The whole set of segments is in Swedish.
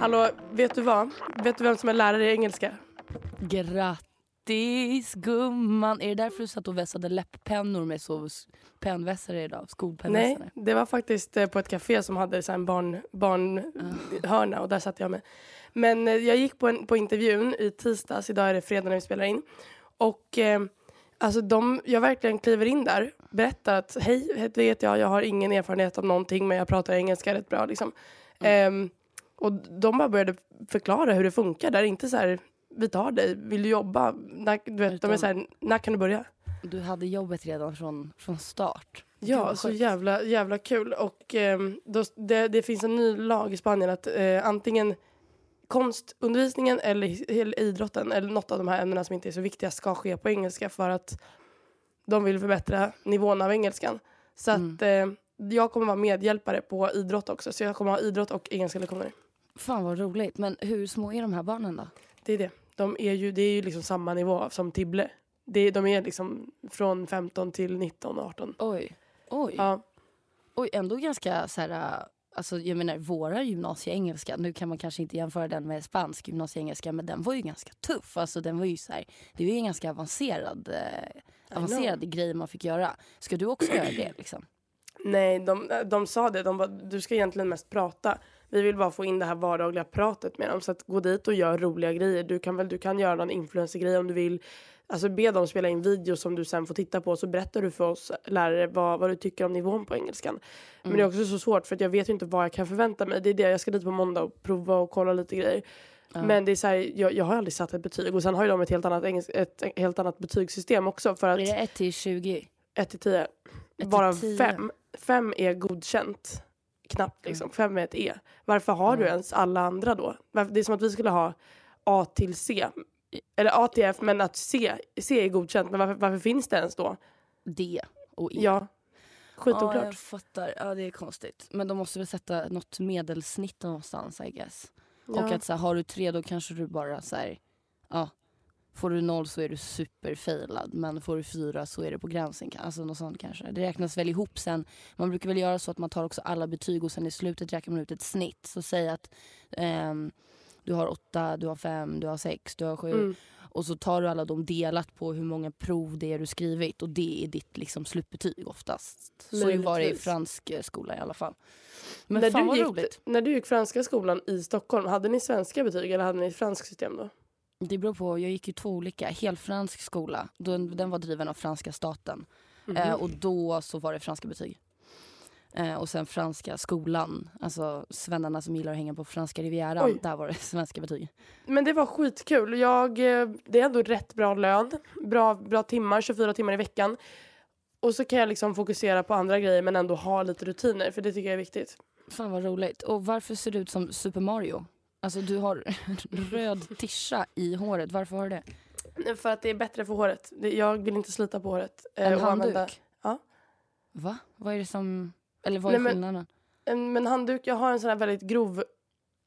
Hallå, vet du vad? Vet du vem som är lärare i engelska? Grattis gumman! Är det därför du satt och vässade läpppennor med så pennvässare idag? Nej, det var faktiskt eh, på ett café som hade så en barn, barnhörna och där satt jag med. Men eh, jag gick på, en, på intervjun i tisdags, idag är det fredag när vi spelar in. Och eh, alltså de, jag verkligen kliver in där, berättar att hej, det vet jag, jag har ingen erfarenhet av någonting men jag pratar engelska rätt bra liksom. Ehm, och de bara började förklara hur det funkar där, inte så här vi tar dig, vill du jobba? När, du vet, de är Utan- så här, när kan du börja? Du hade jobbet redan från, från start. Ja, så sjukt. jävla, jävla kul. Och ehm, då, det, det finns en ny lag i Spanien att eh, antingen konstundervisningen eller, eller idrotten eller något av de här ämnena som inte är så viktiga ska ske på engelska för att de vill förbättra nivån av engelskan. Så att eh, jag kommer vara medhjälpare på idrott också. Så jag kommer ha idrott och engelska lektioner. Fan vad roligt. Men hur små är de här barnen då? Det är det. De är ju, det är ju liksom samma nivå som Tibble. Det, de är liksom från 15 till 19 och 18. Oj. Oj. Ja. Oj, ändå ganska så här... Alltså jag menar våra gymnasieengelska, nu kan man kanske inte jämföra den med spansk gymnasieengelska men den var ju ganska tuff. Alltså den var ju så här, det var ju en ganska avancerad, eh, avancerad grej man fick göra. Ska du också göra det liksom? Nej, de, de sa det. De bara, du ska egentligen mest prata. Vi vill bara få in det här vardagliga pratet med dem. Så att gå dit och gör roliga grejer. Du kan väl du kan göra någon influencergrej om du vill. Alltså be dem spela in videos som du sen får titta på. Så berättar du för oss lärare vad, vad du tycker om nivån på engelskan. Men det är också så svårt för att jag vet ju inte vad jag kan förvänta mig. Det är det, jag ska dit på måndag och prova och kolla lite grejer. Men det är så här, jag, jag har aldrig satt ett betyg. Och sen har ju de ett helt annat, engels, ett helt annat betygssystem också. För att Är det 1 till 20? 1 till 10. till Varav 10. 5 fem är godkänt. Knappt liksom. 5 är ett E. Varför har du ens alla andra då? Det är som att vi skulle ha A till C. Eller A till F men att C, C är godkänt. Men varför, varför finns det ens då? D och E. Ja. Ja, Skitoklart. jag fattar. Ja, det är konstigt. Men de måste väl sätta något medelsnitt någonstans, I guess. Och Ja. att så här, har du tre då kanske du bara så här, ja. Får du noll så är du superfailad. Men får du fyra så är det på gränsen. Alltså något sånt kanske. Det räknas väl ihop sen. Man brukar väl göra så att man tar också alla betyg och sen i slutet räknar man ut ett snitt. Så säg att ehm, du har åtta, du har fem, du har sex, du har sju. Mm. Och så tar du alla dem delat på hur många prov det är du skrivit och det är ditt liksom slutbetyg oftast. Så var det i Möjligtvis. fransk eh, skola i alla fall. Men när, fan du vad gick, roligt. när du gick franska skolan i Stockholm, hade ni svenska betyg eller hade ni franskt system då? Det beror på, jag gick ju två olika. Helfransk skola, den, den var driven av franska staten. Mhm. Eh, och då så var det franska betyg. Eh, och sen franska skolan, alltså svennarna som gillar att hänga på franska rivieran, Oj. där var det svenska betyg. Men det var skitkul. Jag, eh, det är ändå rätt bra lön. Bra, bra timmar, 24 timmar i veckan. Och så kan jag liksom fokusera på andra grejer men ändå ha lite rutiner för det tycker jag är viktigt. Fan vad roligt. Och varför ser du ut som Super Mario? Alltså du har röd tischa i håret, varför har du det? För att det är bättre för håret. Det- Jag vill inte slita på håret. eh, En handduk? Ja. Va? Vad är det som... Eller vad Nej, är men- skillnaden? En- Men handduk, jag har en sån här väldigt grov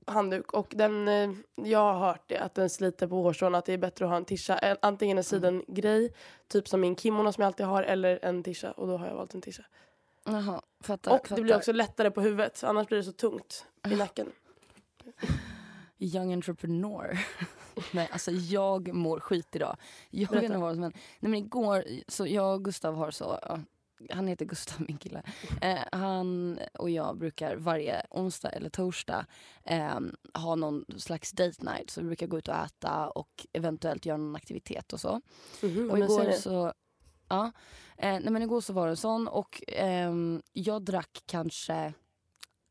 handduk och den, eh, jag har hört det att den sliter på hårstrån att det är bättre att ha en tisha. En- Antingen en sidengrej, typ som min kimono som jag alltid har eller en tisha och då har jag valt en tisha. Jaha, fattar. Och det fattar. blir också lättare på huvudet annars blir det så tungt i nacken. Young entrepreneur. Nej, alltså jag mår skit idag. Jag vet inte vad som hände. Nej men igår, så jag och Gustav har så, han heter Gustav min kille. Eh, han och jag brukar varje onsdag eller torsdag eh, ha någon slags date night. Så vi brukar gå ut och äta och eventuellt göra någon aktivitet och så. Mhm, Och vad igår så, ja, eh, nej men igår så var det en sån och ehm, jag drack kanske,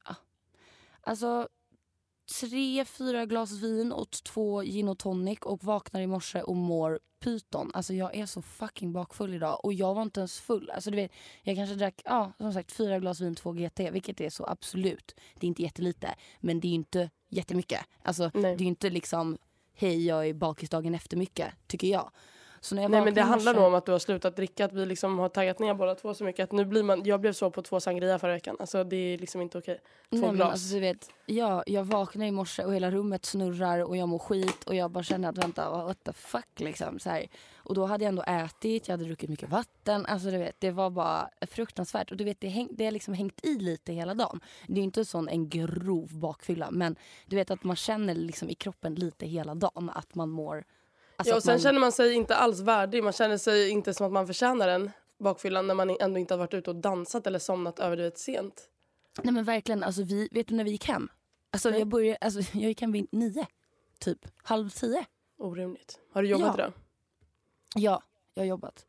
ja, alltså tre, fyra glas vin och två gin och tonic och vaknar i morse och mår pyton. Alltså jag är så fucking bakfull idag och jag var inte ens full. Alltså du vet, jag kanske drack, ja som sagt fyra glas vin, två GT, vilket är så absolut. Det är inte jättelite, men det är inte jättemycket. Alltså Nej. det är inte liksom, hej jag är bakis dagen efter mycket, tycker jag. Så när jag Nej men det handlar nog om att du har slutat dricka, att vi liksom har taggat ner båda två så mycket att nu blir man, jag blev så på två sangria förra veckan, alltså det är liksom inte okej. Två Nej, men glas. alltså, du vet, ja, jag vaknar i morse och hela rummet snurrar och jag mår skit och jag bara känner att vänta, what the fuck liksom. Så här. Och då hade jag ändå ätit, jag hade druckit mycket vatten. Alltså du vet, det var bara fruktansvärt. Och du vet, det, häng, det har liksom hängt i lite hela dagen. Det är inte sån en grov bakfylla men du vet att man känner liksom i kroppen lite hela dagen att man mår... Alltså ja, och sen man, känner man sig inte alls värdig, man känner sig inte som att man förtjänar den bakfyllan när man ändå inte har varit ute och dansat eller somnat överdrivet sent. Nej men verkligen, alltså vi, vet du när vi gick hem? Alltså Nej. jag, började, alltså jag gick hem vid nio, typ halv tio. Orimligt. Har du jobbat Ja. idag? Ja, jag har jobbat.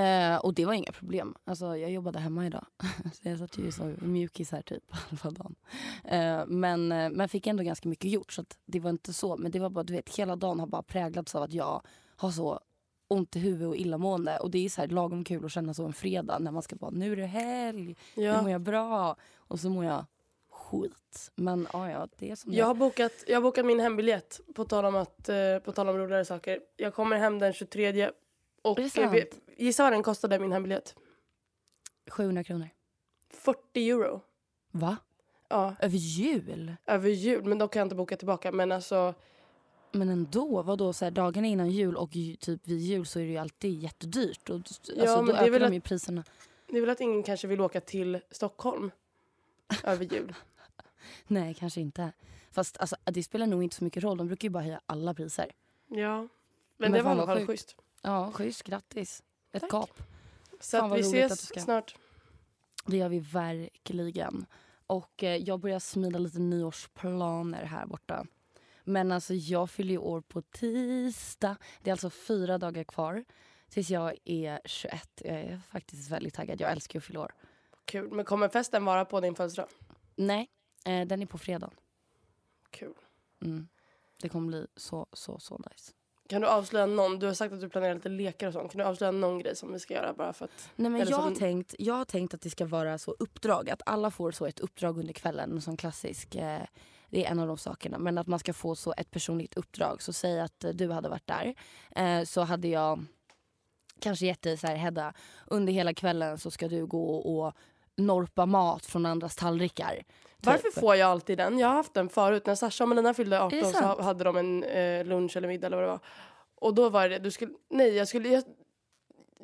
Eh, och det var inga problem. Alltså, jag jobbade hemma idag. så jag satt ju så mjukis här typ halva dagen. Eh, men, eh, men fick ändå ganska mycket gjort så det var inte så. Men det var bara, du vet, hela dagen har bara präglats av att jag har så ont i huvudet och illamående. Och det är så här lagom kul att känna så en fredag när man ska bara, nu är det helg, nu Ja. mår jag bra. Och så mår jag skit. Men ja, ja, det är som Jag det har, bokat, jag har bokat min hembiljett på tal om, att, eh, på tal om roligare saker. Jag kommer hem den 23 och vi-? Gissa vad den kostade min hembiljett? 700 kronor. 40 euro. Va? Ja, Över jul? över jul. Men då kan jag inte boka tillbaka. Men alltså, Men ändå, vadå så här, dagarna innan jul och typ vid jul så är det ju alltid jättedyrt. Och, alltså, Ja, men då det är ökar de att- ju priserna. det är väl att ingen kanske vill åka till Stockholm över jul. Nej, kanske inte. Fast alltså, det spelar nog inte så mycket roll. De brukar ju bara höja alla priser. Ja, men, Men det var i alla fall schysst. Ja, schysst. Grattis. Ett Tack. kap. Så Fan, att vi att ses ska. snart. Det gör vi verkligen. Och eh, jag börjar smida lite nyårsplaner här borta. Men alltså jag fyller ju år på tisdag. Det är alltså fyra dagar kvar tills jag är 21. Jag är faktiskt väldigt taggad. Jag älskar att fylla år. Kul. Men kommer festen vara på din födelsedag? Nej, eh, den är på fredag. Kul. Mm. Det kommer bli så, så, så nice. Kan du avslöja någon? Du har sagt att du planerar lite lekar och sånt. Kan du avslöja någon grej som vi ska göra bara för att... Nej, men jag, har som- tänkt, jag har tänkt att det ska vara så uppdrag. Att alla får så ett uppdrag under kvällen. En sån klassisk. Eh, det är en av de sakerna. Men att man ska få så ett personligt uppdrag. Så säg att eh, du hade varit där. Eh, så hade jag kanske gett dig så här Hedda. Under hela kvällen så ska du gå och norpa mat från andras tallrikar. Varför Typ. får jag alltid den? Jag har haft den förut. När Sasha och Melina fyllde 18 det så hade de en eh, lunch eller middag eller vad det var. Och då var det du skulle... Nej, jag skulle... Jag,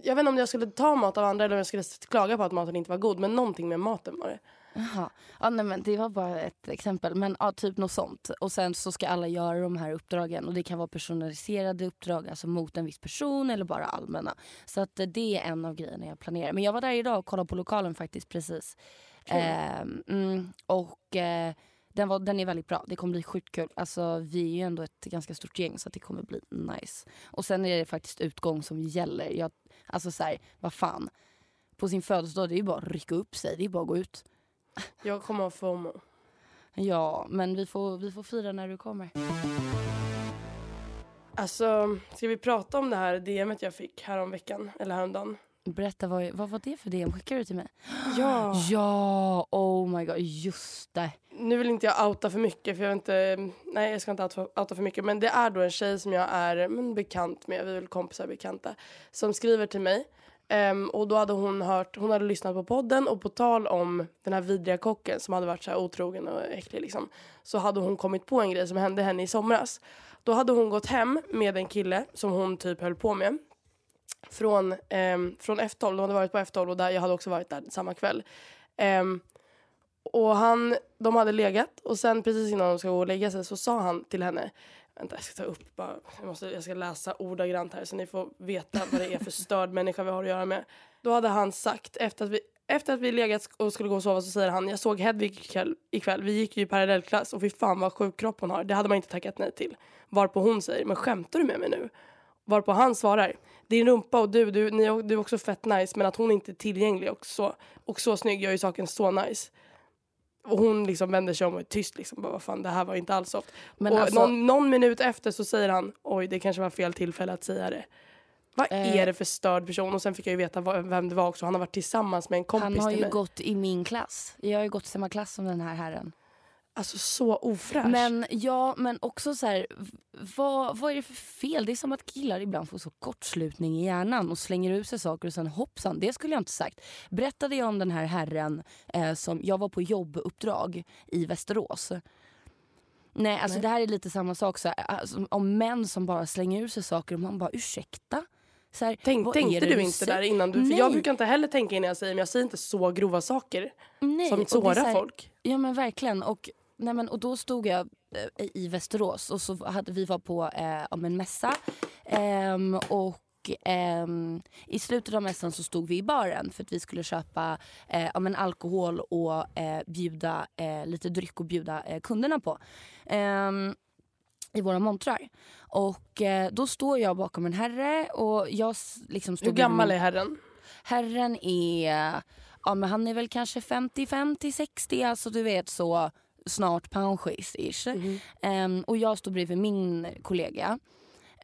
jag vet inte om jag skulle ta mat av andra eller om jag skulle klaga på att maten inte var god. Men någonting med maten var det. Jaha. Ja, nej, men det var bara ett exempel. Men ja, typ något sånt. Och sen så ska alla göra de här uppdragen. Och det kan vara personaliserade uppdrag, alltså mot en viss person eller bara allmänna. Så att eh, det är en av grejerna jag planerar. Men jag var där idag och kollade på lokalen faktiskt precis. Ehm, mm, och eh, den, var, den är väldigt bra. Det kommer bli sjukt kul. Alltså vi är ju ändå ett ganska stort gäng så det kommer bli nice. Och sen är det faktiskt utgång som gäller. Jag, alltså så här, vad fan. På sin födelsedag det är ju bara att rycka upp sig. Det är bara att gå ut. Jag kommer ha FOMO. Ja, men vi får, vi får fira när du kommer. Alltså, ska vi prata om det här DMet jag fick häromveckan? Eller häromdagen? Berätta, vad, vad var det för DM? Skickade du till mig? Ja. Ja, oh my god, just det. Nu vill inte jag outa för mycket för jag inte, nej jag ska inte outa, outa för mycket men det är då en tjej som jag är men, bekant med, vi är väl kompisar bekanta, som skriver till mig Um, och då hade hon hört, hon hade lyssnat på podden och på tal om den här vidriga kocken som hade varit så här otrogen och äcklig liksom. Så hade hon kommit på en grej som hände henne i somras. Då hade hon gått hem med en kille som hon typ höll på med. Från, um, från F12, de hade varit på F12 och där, jag hade också varit där samma kväll. Um, och han, de hade legat och sen precis innan de ska gå och lägga sig så sa han till henne Vänta jag ska ta upp bara, jag, måste, jag ska läsa ordagrant här så ni får veta vad det är för störd människa vi har att göra med. Då hade han sagt efter att vi efter att vi legat och skulle gå och sova så säger han jag såg Hedvig ikväll, ikväll. vi gick ju i parallellklass och fy fan vad sjuk kropp hon har. Det hade man inte tackat nej till. Varpå hon säger men skämtar du med mig nu? Varpå han svarar din rumpa och du, du, ni, du är också fett nice men att hon inte är tillgänglig och så, och så snygg gör ju saken så nice. Och hon liksom vänder sig om och är tyst. Liksom. Bara, vad fan, det här var inte alls soft. Men och alltså- någon, någon minut efter så säger han oj det kanske var fel tillfälle att säga det. Vad Eh. är det för störd person? Och sen fick jag ju veta vem det var också. Han har varit tillsammans med en kompis Han har ju gått i min klass. Jag har ju gått i samma klass som den här herren. Alltså så ofräsch. Men ja, men också så här, vad, vad är det för fel? Det är som att killar ibland får så kortslutning i hjärnan och slänger ut sig saker och sen hoppsan, det skulle jag inte sagt. Berättade jag om den här herren eh, som, jag var på jobbuppdrag i Västerås. Nej, alltså det här är lite samma sak. Så här, alltså, om män som bara slänger ur sig saker och man bara ursäkta? Så här, Tänk, tänkte det du inte där innan? Du, för Nej. jag brukar inte heller tänka innan jag säger men jag säger inte så grova saker. Nej, som sårar så här- folk. Ja men verkligen. Och, nej, men, och då stod jag eh, i Västerås och så hade vi var på eh, om en mässa. Ehm, och ehm, i slutet av mässan så stod vi i baren för att vi skulle köpa eh, om en alkohol och eh, bjuda eh, lite dryck och bjuda eh, kunderna på. Ehm, i våra montrar. Och eh, då står jag bakom en herre och jag liksom står Hur gammal min- är herren? Herren är, ja men han är väl kanske 55 till 60, alltså du vet så snart pensionist-ish. Mhm. Ehm, och jag står bredvid min kollega.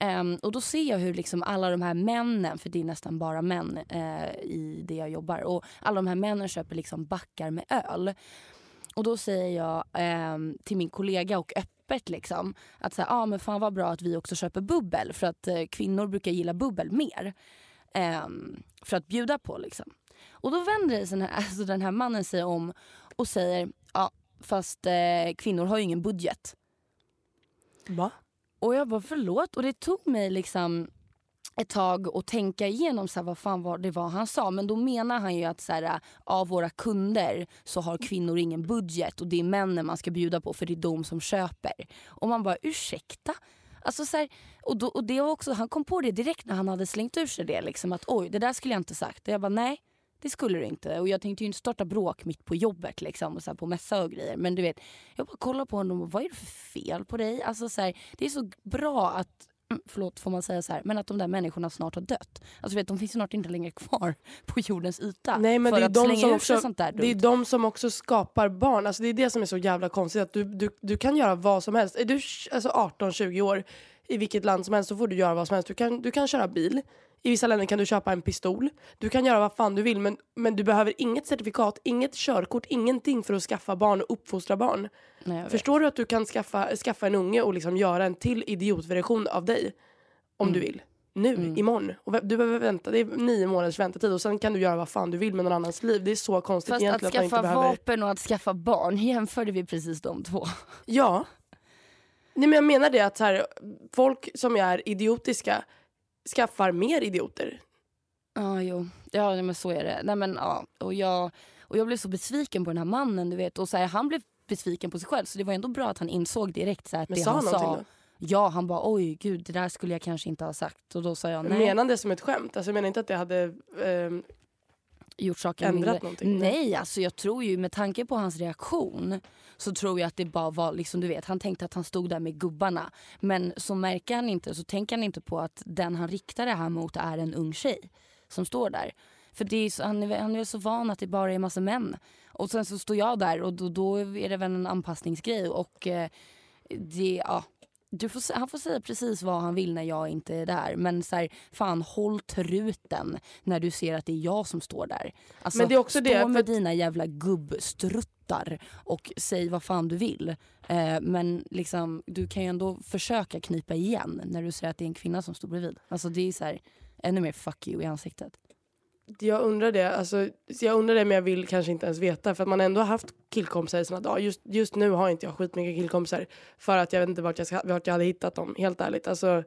Ehm, och då ser jag hur liksom alla de här männen, för det är nästan bara män eh, i det jag jobbar, och alla de här männen köper liksom backar med öl. Och då säger jag ehm, till min kollega och öppet liksom att så här, ah, men fan vad bra att vi också köper bubbel för att eh, kvinnor brukar gilla bubbel mer. Ehm, för att bjuda på liksom. Och då vänder sig den här, alltså den här mannen sig om och säger fast eh, kvinnor har ju ingen budget. Va? Och jag bara förlåt och det tog mig liksom ett tag att tänka igenom så här, vad fan var det var han sa. Men då menar han ju att så här, av våra kunder så har kvinnor ingen budget och det är männen man ska bjuda på för det är de som köper. Och man bara ursäkta? Alltså så här, och, då, och det var också, han kom på det direkt när han hade slängt ur sig det. Liksom, att oj, det där skulle jag inte sagt. Och jag bara nej, det skulle du inte. Och jag tänkte ju inte starta bråk mitt på jobbet liksom, och så på mässa och grejer. Men du vet, jag bara kollar på honom och vad är det för fel på dig? Alltså, så här, det är så bra att mm, Förlåt, får man säga så här, men att de där människorna snart har dött. Alltså vet, de finns snart inte längre kvar på jordens yta. Nej men för det är, att de som också, sånt där det är de som också skapar barn. Alltså det är det som är så jävla konstigt. Att du, du, du kan göra vad som helst. Är du alltså 18-20 år i vilket land som helst så får du göra vad som helst. Du kan, du kan köra bil. I vissa länder kan du köpa en pistol. Du kan göra vad fan du vill men, men du behöver inget certifikat, inget körkort, ingenting för att skaffa barn och uppfostra barn. Nej. Förstår du att du kan skaffa, skaffa en unge och liksom göra en till idiotversion av dig? Om Mm. du vill. Nu, imorgon. Och du behöver vänta, det är nio månaders väntetid och sen kan du göra vad fan du vill med någon annans liv. Det är så konstigt Fast att egentligen att man skaffa inte behöver... vapen och att skaffa barn, jämförde vi precis de två? Ja. Nej men jag menar det att så här, folk som är idiotiska skaffar mer idioter. Ja, jo. Ja, men så är det. Nej, men, ja. och, jag, och jag blev så besviken på den här mannen, du vet. Och så här, han blev besviken på sig själv, så det var ändå bra att han insåg direkt så här, att Men det sa han sa. någonting Ja, han bara oj gud, det där skulle jag kanske inte ha sagt. Och då sa jag nej. Menar han det som ett skämt? Alltså jag menar inte att det hade... ehm, gjort saker ändrat mindre. någonting? Nej, alltså jag tror ju med tanke på hans reaktion så tror jag att det bara var liksom du vet, han tänkte att han stod där med gubbarna. Men så märker han inte, så tänker han inte på att den han riktar det här mot är en ung tjej som står där. För det är så, han, är, han är så van att det bara är massa män. Och sen så står jag där och då, då är det väl en anpassningsgrej och eh, det, ja. Får, han får säga precis vad han vill när jag inte är där. Men så här, fan håll truten när du ser att det är jag som står där. Alltså, Men det är också stå det, för med dina jävla gubbstruttar och säg vad fan du vill. Eh, men liksom, du kan ju ändå försöka knipa igen när du ser att det är en kvinna som står bredvid. Alltså det är så här, ännu mer fuck you i ansiktet. Jag undrar det, alltså, så jag undrar det men jag vill kanske inte ens veta för att man ändå har haft killkompisar i såna dagar. Just, just nu har inte jag skitmycket killkompisar för att jag vet inte vart jag, ska, vart jag hade hittat dem, helt ärligt. Alltså,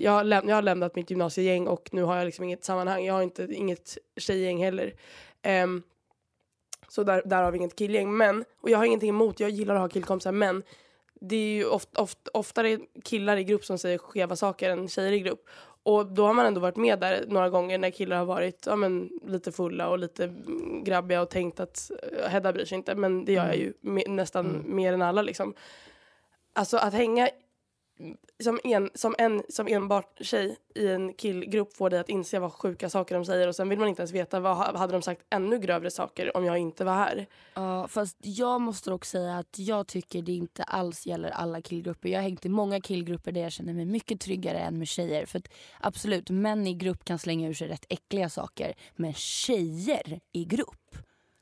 jag, har läm- jag har lämnat mitt gymnasiegäng och nu har jag liksom inget sammanhang. Jag har inte, inget tjejgäng heller. Ehm, så där, där har vi inget killgäng. Men, och jag har ingenting emot, jag gillar att ha killkompisar men det är ju oft, oft, oftare killar i grupp som säger skeva saker än tjejer i grupp. Och då har man ändå varit med där några gånger när killar har varit ja, men, lite fulla och lite mm, grabbiga och tänkt att uh, Hedda bryr sig inte. Men det gör jag ju me- nästan mer än alla liksom. Alltså att hänga som en, som en som enbart tjej i en killgrupp får dig att inse vad sjuka saker de säger och sen vill man inte ens veta vad ha- hade de sagt ännu grövre saker om jag inte var här. Ja, fast jag måste dock säga att jag tycker det inte alls gäller alla killgrupper. Jag har hängt i många killgrupper där jag känner mig mycket tryggare än med tjejer. För att absolut, män i grupp kan slänga ur sig rätt äckliga saker. Men tjejer i grupp,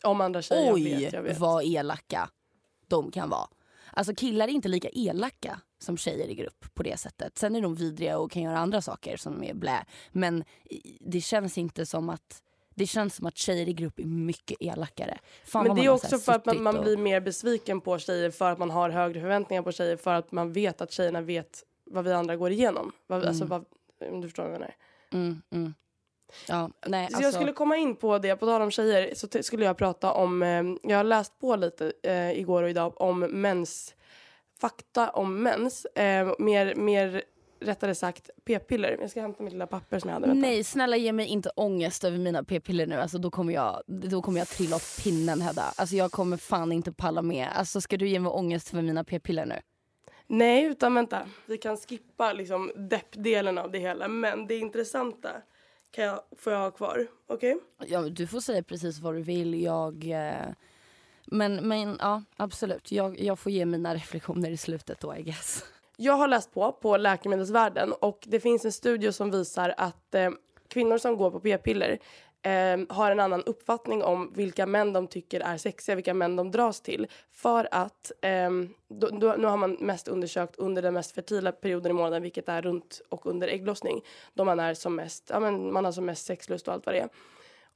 Om andra tjejer, oj jag vet, jag vet. vad elaka de kan vara. Alltså killar är inte lika elaka som tjejer i grupp på det sättet. Sen är de vidriga och kan göra andra saker som är blä. Men det känns inte som att det känns som att tjejer i grupp är mycket elakare. Fan Men det är också för att man, man och- blir mer besviken på tjejer för att man har högre förväntningar på tjejer för att man vet att tjejerna vet vad vi andra går igenom. Vad, Alltså vad, om du förstår vad jag menar. Mm, mm. Ja, nej, Så alltså, jag skulle komma in på det, på tal om tjejer, så skulle jag prata om, eh, jag har läst på lite eh, igår och idag om mens, fakta om mens, eh, mer, mer rättare sagt p-piller. Jag ska hämta mitt lilla papper som jag hade. Vänta. Nej snälla ge mig inte ångest över mina p-piller nu. Alltså, då, kommer jag, då kommer jag trilla av pinnen Hedda. Alltså, jag kommer fan inte palla med. Alltså, ska du ge mig ångest för mina p-piller nu? Nej, utan vänta. Vi kan skippa liksom deppdelen av det hela. Men det intressanta kan jag, får jag ha kvar. Okej? Ja, du får säga precis vad du vill. Jag, eh, men, men ja, absolut. Jag, jag får ge mina reflektioner i slutet då I guess. Jag har läst på på Läkemedelsvärlden och det finns en studie som visar att eh, kvinnor som går på p-piller eh, har en annan uppfattning om vilka män de tycker är sexiga, vilka män de dras till. För att, eh, då, då, nu har man mest undersökt under den mest fertila perioden i månaden, vilket är runt och under ägglossning. Då man är som mest, ja men man har som mest sexlust och allt vad det är.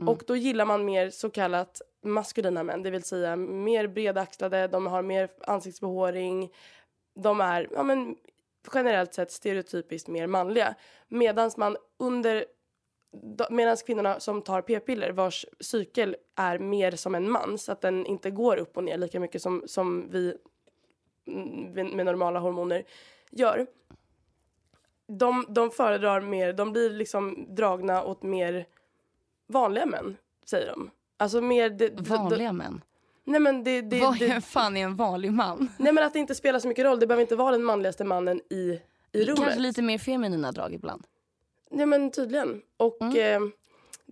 Och då gillar man mer så kallat maskulina män, det vill säga mer bredaxlade, de har mer ansiktsbehåring, de är ja, men, generellt sett stereotypiskt mer manliga. Medan man under Medan kvinnorna som tar p-piller vars cykel är mer som en mans, att den inte går upp och ner lika mycket som, som vi mm, med normala hormoner gör. De, de föredrar mer, de blir liksom dragna åt mer vanliga män, säger de. Alltså mer... Det, det- Vanliga män. nej men det, det, Vad det, fan är en vanlig man? Nej men att det inte spelar så mycket roll. Det behöver inte vara den manligaste mannen i, i rummet. Kanske lite mer feminina drag ibland. Nej men tydligen. Och eh,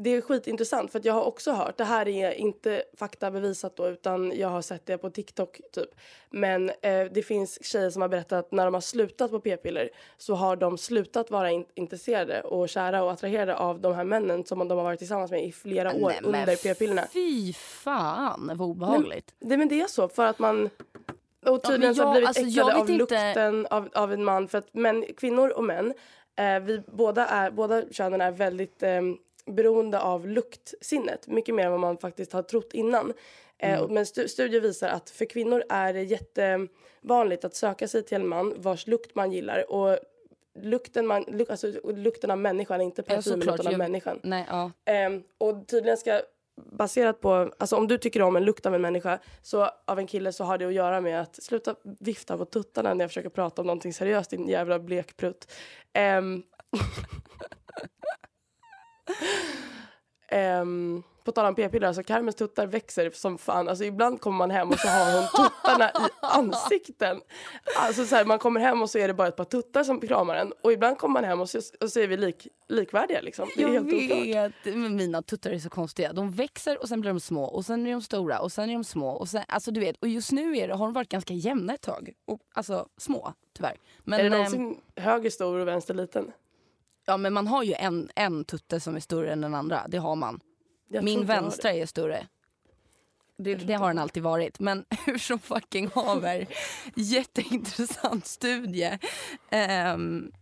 det är skitintressant för att jag har också hört, det här är inte fakta bevisat då utan jag har sett det på TikTok typ. Men eh, det finns tjejer som har berättat att när de har slutat på p-piller så har de slutat vara in- intresserade och kära och attraherade av de här männen som de har varit tillsammans med i flera år Nej, under p-pillerna. Fy fan vad obehagligt. Det, men det är så för att man och tydligen så har jag- blivit alltså, äcklade av inte- lukten av, av en man för att män, kvinnor och män eh, vi båda, är, båda könen är väldigt eh, beroende av luktsinnet mycket mer än vad man faktiskt har trott innan. Eh, och- Men stu- studier visar att för kvinnor är det jättevanligt att söka sig till en man vars lukt man gillar och lukten, man, luk, alltså, lukten av människan, inte parfymen utan av jag- människan. Nej, ja. Ehm, och tydligen ska baserat på, alltså om du tycker om en lukt av en människa så av en kille så har det att göra med att sluta vifta på tuttarna när jag försöker prata om någonting seriöst din jävla blekprutt. Um, um, på tal om p-piller, alltså Carmens tuttar växer som fan. Alltså ibland kommer man hem och så har hon tuttarna i ansikten. Alltså så här, man kommer hem och så är det bara ett par tuttar som kramar en. Och ibland kommer man hem och så, och så är vi lik, likvärdiga liksom. Det är Jag vet, men mina tuttar är så konstiga. De växer och sen blir de små och sen är de stora och sen är de små. Och, sen, alltså, du vet, och just nu är det, har de varit ganska jämna ett tag. Och, alltså små tyvärr. Men, är det ehm, någonsin höger stor och vänster liten? ja, men man har ju en, en tutte som är större än den andra. Det har man. Jag Min inte vänstra är större. Det, det har den alltid varit. Men hur som fucking haver. Jätteintressant studie. Ehm,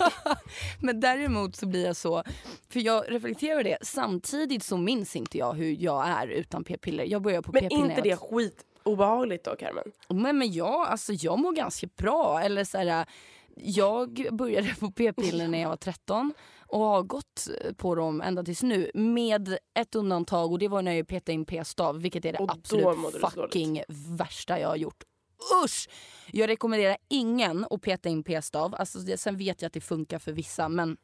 Men däremot så blir jag så, för jag reflekterar det, samtidigt så minns inte jag hur jag är utan p-piller. Jag börjar på Men p-piller inte när det skit obehagligt då Carmen? Men, men jag, alltså, jag mår ganska bra. Eller så här, jag började på p-piller när jag var 13 och har gått på dem ända tills nu. Med ett undantag och det var när jag petade in p-stav vilket är det Och absolut fucking värsta jag har gjort. Usch! Jag rekommenderar ingen att peta in p-stav. Alltså, sen vet jag att det funkar för vissa men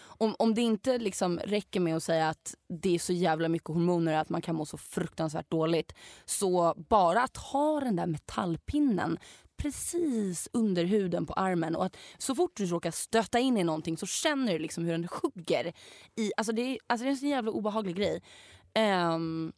om, om det inte liksom räcker med att säga att det är så jävla mycket hormoner att man kan må så fruktansvärt dåligt. Så bara att ha den där metallpinnen precis under huden på armen och att så fort du råkar stöta in i någonting så känner du liksom hur den hugger. I, alltså, det är, alltså det är en så jävla obehaglig grej. Um,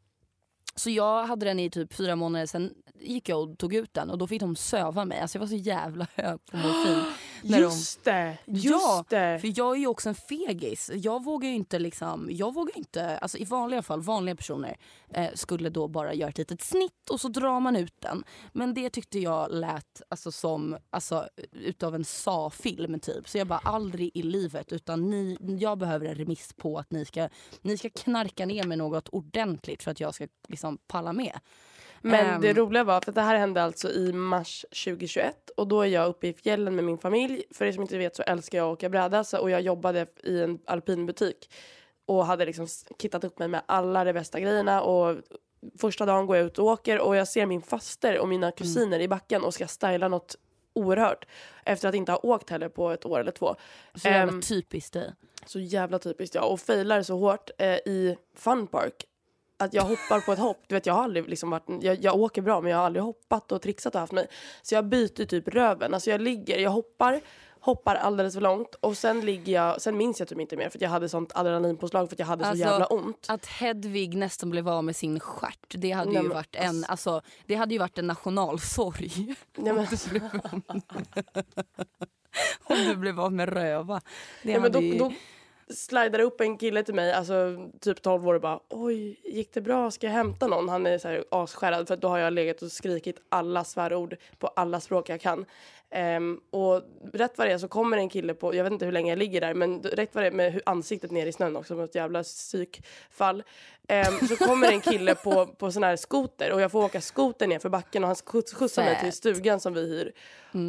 så jag hade den i typ fyra månader, sen gick jag och tog ut den och då fick de söva mig. Alltså jag var så jävla hög på morfin. när de- Just det, just ja, det. för jag är ju också en fegis. Jag vågar ju inte liksom, jag vågar inte, alltså i vanliga fall, vanliga personer eh, skulle då bara göra ett litet snitt och så drar man ut den. Men det tyckte jag lät alltså som, alltså utav en sa-film typ. Så jag bara aldrig i livet utan ni, jag behöver en remiss på att ni ska, ni ska knarka ner med något ordentligt för att jag ska liksom palla med. Men Ehm. det roliga var, för det här hände alltså i mars 2021 och då är jag uppe i fjällen med min familj. För er som inte vet så älskar jag att åka bräda och jag jobbade i en alpinbutik och hade liksom kittat upp mig med alla de bästa grejerna och första dagen går jag ut och åker och jag ser min faster och mina kusiner i backen och ska styla något oerhört efter att inte ha åkt heller på ett år eller två. Så jävla Ehm, typiskt dig. så jävla typiskt ja. Och failar så hårt eh, i funpark. Att jag hoppar på ett hopp. Du vet jag har aldrig liksom varit, jag, jag åker bra men jag har aldrig hoppat och trixat och haft mig. Så jag byter typ röven. Alltså jag ligger, jag hoppar, hoppar alldeles för långt och sen ligger jag, sen minns jag typ inte mer för jag hade sånt adrenalinpåslag för att jag hade Alltså, så jävla ont. Att Hedvig nästan blev av med sin stjärt, det hade Nej, ju men varit en, alltså, det hade ju varit en nationalsorg. Nej, men, Om du blev av med röva. Det ja, men då, ju... då slidar upp en kille till mig, alltså typ 12 år och bara oj, gick det bra? Ska jag hämta någon? Han är så här asskärrad för att då har jag legat och skrikit alla svärord på alla språk jag kan. Ehm, och rätt vad det är så kommer en kille på, jag vet inte hur länge jag ligger där, men rätt vad det är med ansiktet ner i snön också, med ett jävla psykfall. Ehm, så kommer en kille på, på sån här skoter och jag får åka skoter ner för backen och han skjuts- skjutsar mig till stugan som vi hyr.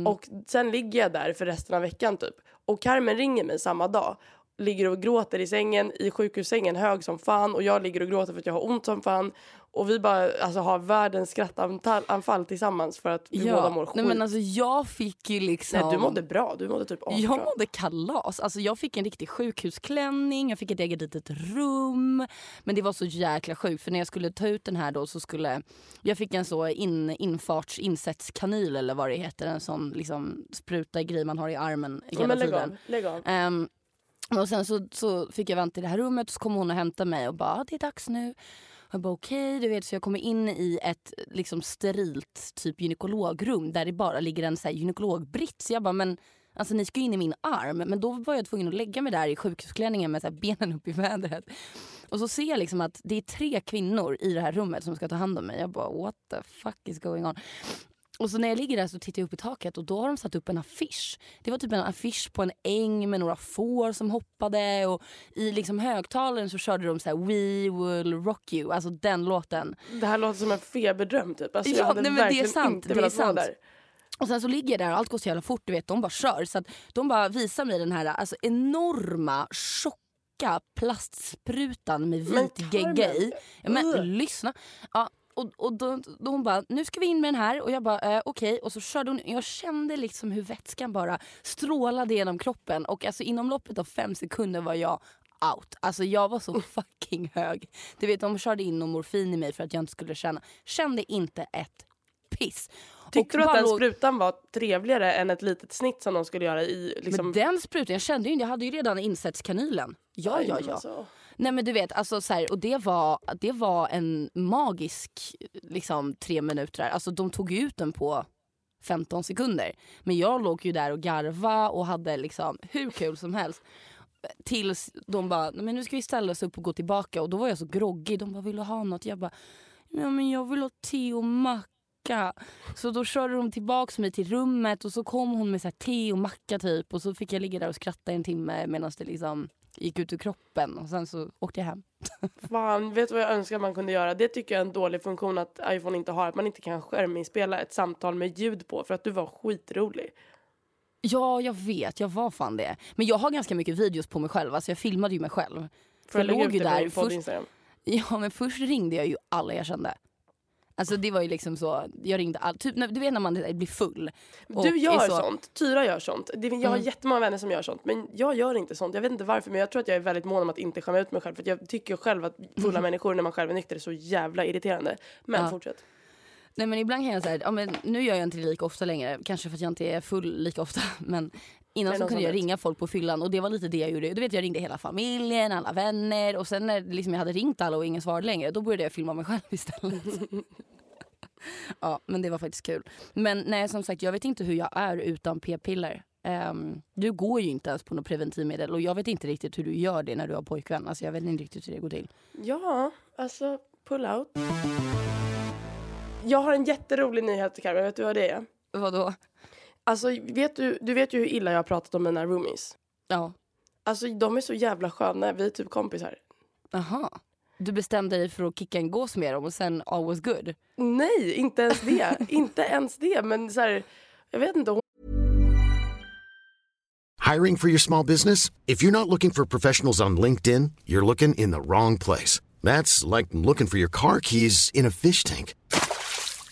Och sen ligger jag där för resten av veckan typ. Och Carmen ringer mig samma dag. Ligger och gråter i sängen, i sjukhussängen, hög som fan. Och jag ligger och gråter för att jag har ont som fan. Och vi bara alltså, har världens skrattanfall tillsammans för att vi båda mår skit. Nej, men alltså jag fick ju liksom... Nej, du mådde bra. Du mådde typ asbra. Jag mådde kalas. Alltså jag fick en riktig sjukhusklänning, jag fick ett eget litet rum. Men det var så jäkla sjukt för när jag skulle ta ut den här då så skulle... Jag fick en så in, infarts insättskanyl eller vad det heter. En sån liksom spruta grej man har i armen Ja, hela men lägg tiden. av. Lägg av. Ehm, och sen så, så fick jag vänta i det här rummet och så kom hon och hämtade mig och bara ah, det är dags nu. Och Jag bara okej, okay, du vet så jag kommer in i ett liksom sterilt typ gynekologrum där det bara ligger en så här gynekologbritt. Så jag bara men alltså ni ska ju in i min arm. Men då var jag tvungen att lägga mig där i sjukhusklänningen med så här benen upp i vädret. Och så ser jag liksom att det är tre kvinnor i det här rummet som ska ta hand om mig. Jag bara what the fuck is going on? Och så när jag ligger där så tittar jag upp i taket och då har de satt upp en affisch. Det var typ en affisch på en äng med några får som hoppade och i liksom högtalaren så körde de så här We will rock you, alltså den låten. Det här låter som en feberdröm typ. Alltså, Ja, jag hade nej, men det är sant, det är sant. där. Och sen så ligger jag där och allt går så jävla fort, du vet de bara kör. Så att de bara visar mig den här alltså, enorma, tjocka plastsprutan med vit gegga i. Men Ugh. lyssna. Ja, och, och då, då hon bara, nu ska vi in med den här. Och jag bara, eh, okej. Och så körde hon. Jag kände liksom hur vätskan bara strålade genom kroppen. Och alltså inom loppet av fem sekunder var jag out. Alltså jag var så fucking hög. Du vet de körde in någon morfin i mig för att jag inte skulle känna. Kände inte ett piss. Tyckte du att den sprutan var trevligare än ett litet snitt som de skulle göra i liksom... Men den sprutan, jag kände ju inte, jag hade ju redan insättskanylen. Ja, Aj, ja, men ja. Nej men du vet, alltså så här, och det var, det var en magisk liksom tre minuter där. Alltså de tog ut den på 15 sekunder. Men jag låg ju där och garva och hade liksom hur kul som helst. Tills de bara, men nu ska vi ställa oss upp och gå tillbaka. Och då var jag så groggy. De bara, vill du ha något? Jag bara, ja men jag vill ha te och macka. Så då körde de tillbaka mig till rummet och så kom hon med så här te och macka typ och så fick jag ligga där och skratta i en timme medan det liksom gick ut ur kroppen och sen så åkte jag hem. Fan, vet du vad jag önskar man kunde göra? Det tycker jag är en dålig funktion att iPhone inte har. Att man inte kan skärminspela ett samtal med ljud på för att du var skitrolig. Ja, jag vet. Jag var fan det. Men jag har ganska mycket videos på mig själv. Alltså jag filmade ju mig själv. Får jag låg ju där först-? Ja, men först ringde jag ju alla jag kände. Alltså det var ju liksom så, jag ringde all, typ, du vet när man blir full. Du gör så- sånt. Tyra gör sånt. Det, jag har Mm. jättemånga vänner som gör sånt. Men jag gör inte sånt. Jag vet inte varför men jag tror att jag är väldigt mån om att inte skämma ut mig själv. För jag tycker själv att fulla människor när man själv är nykter är så jävla irriterande. Men Ja. fortsätt. Nej men ibland kan jag säga, ja, men nu gör jag inte det lika ofta längre. Kanske för att jag inte är full lika ofta. Men innan så kunde jag vet? ringa folk på fyllan och det var lite det jag gjorde. Du vet jag ringde hela familjen, alla vänner och sen när liksom jag hade ringt alla och ingen svarade längre då började jag filma mig själv istället. ja men det var faktiskt kul. Men nej som sagt jag vet inte hur jag är utan p-piller. Ehm, du går ju inte ens på något preventivmedel och jag vet inte riktigt hur du gör det när du har pojkvän. Alltså jag vet inte riktigt hur det går till. Ja, alltså pull out. Jag har en jätterolig nyhet Carmen. Vet du vad det är? Vadå? Alltså vet du, du vet ju hur illa jag har pratat om mina roomies. Ja. Alltså de är så jävla sköna. Vi är typ kompisar. Aha. Du bestämde dig för att kicka en gås med dem och sen all was good? Nej, inte ens det. inte ens det. Men så här, jag vet inte. Hiring for your small business? If you're not looking for professionals on LinkedIn, you're looking in the wrong place. That's like looking for your car keys in a fish tank.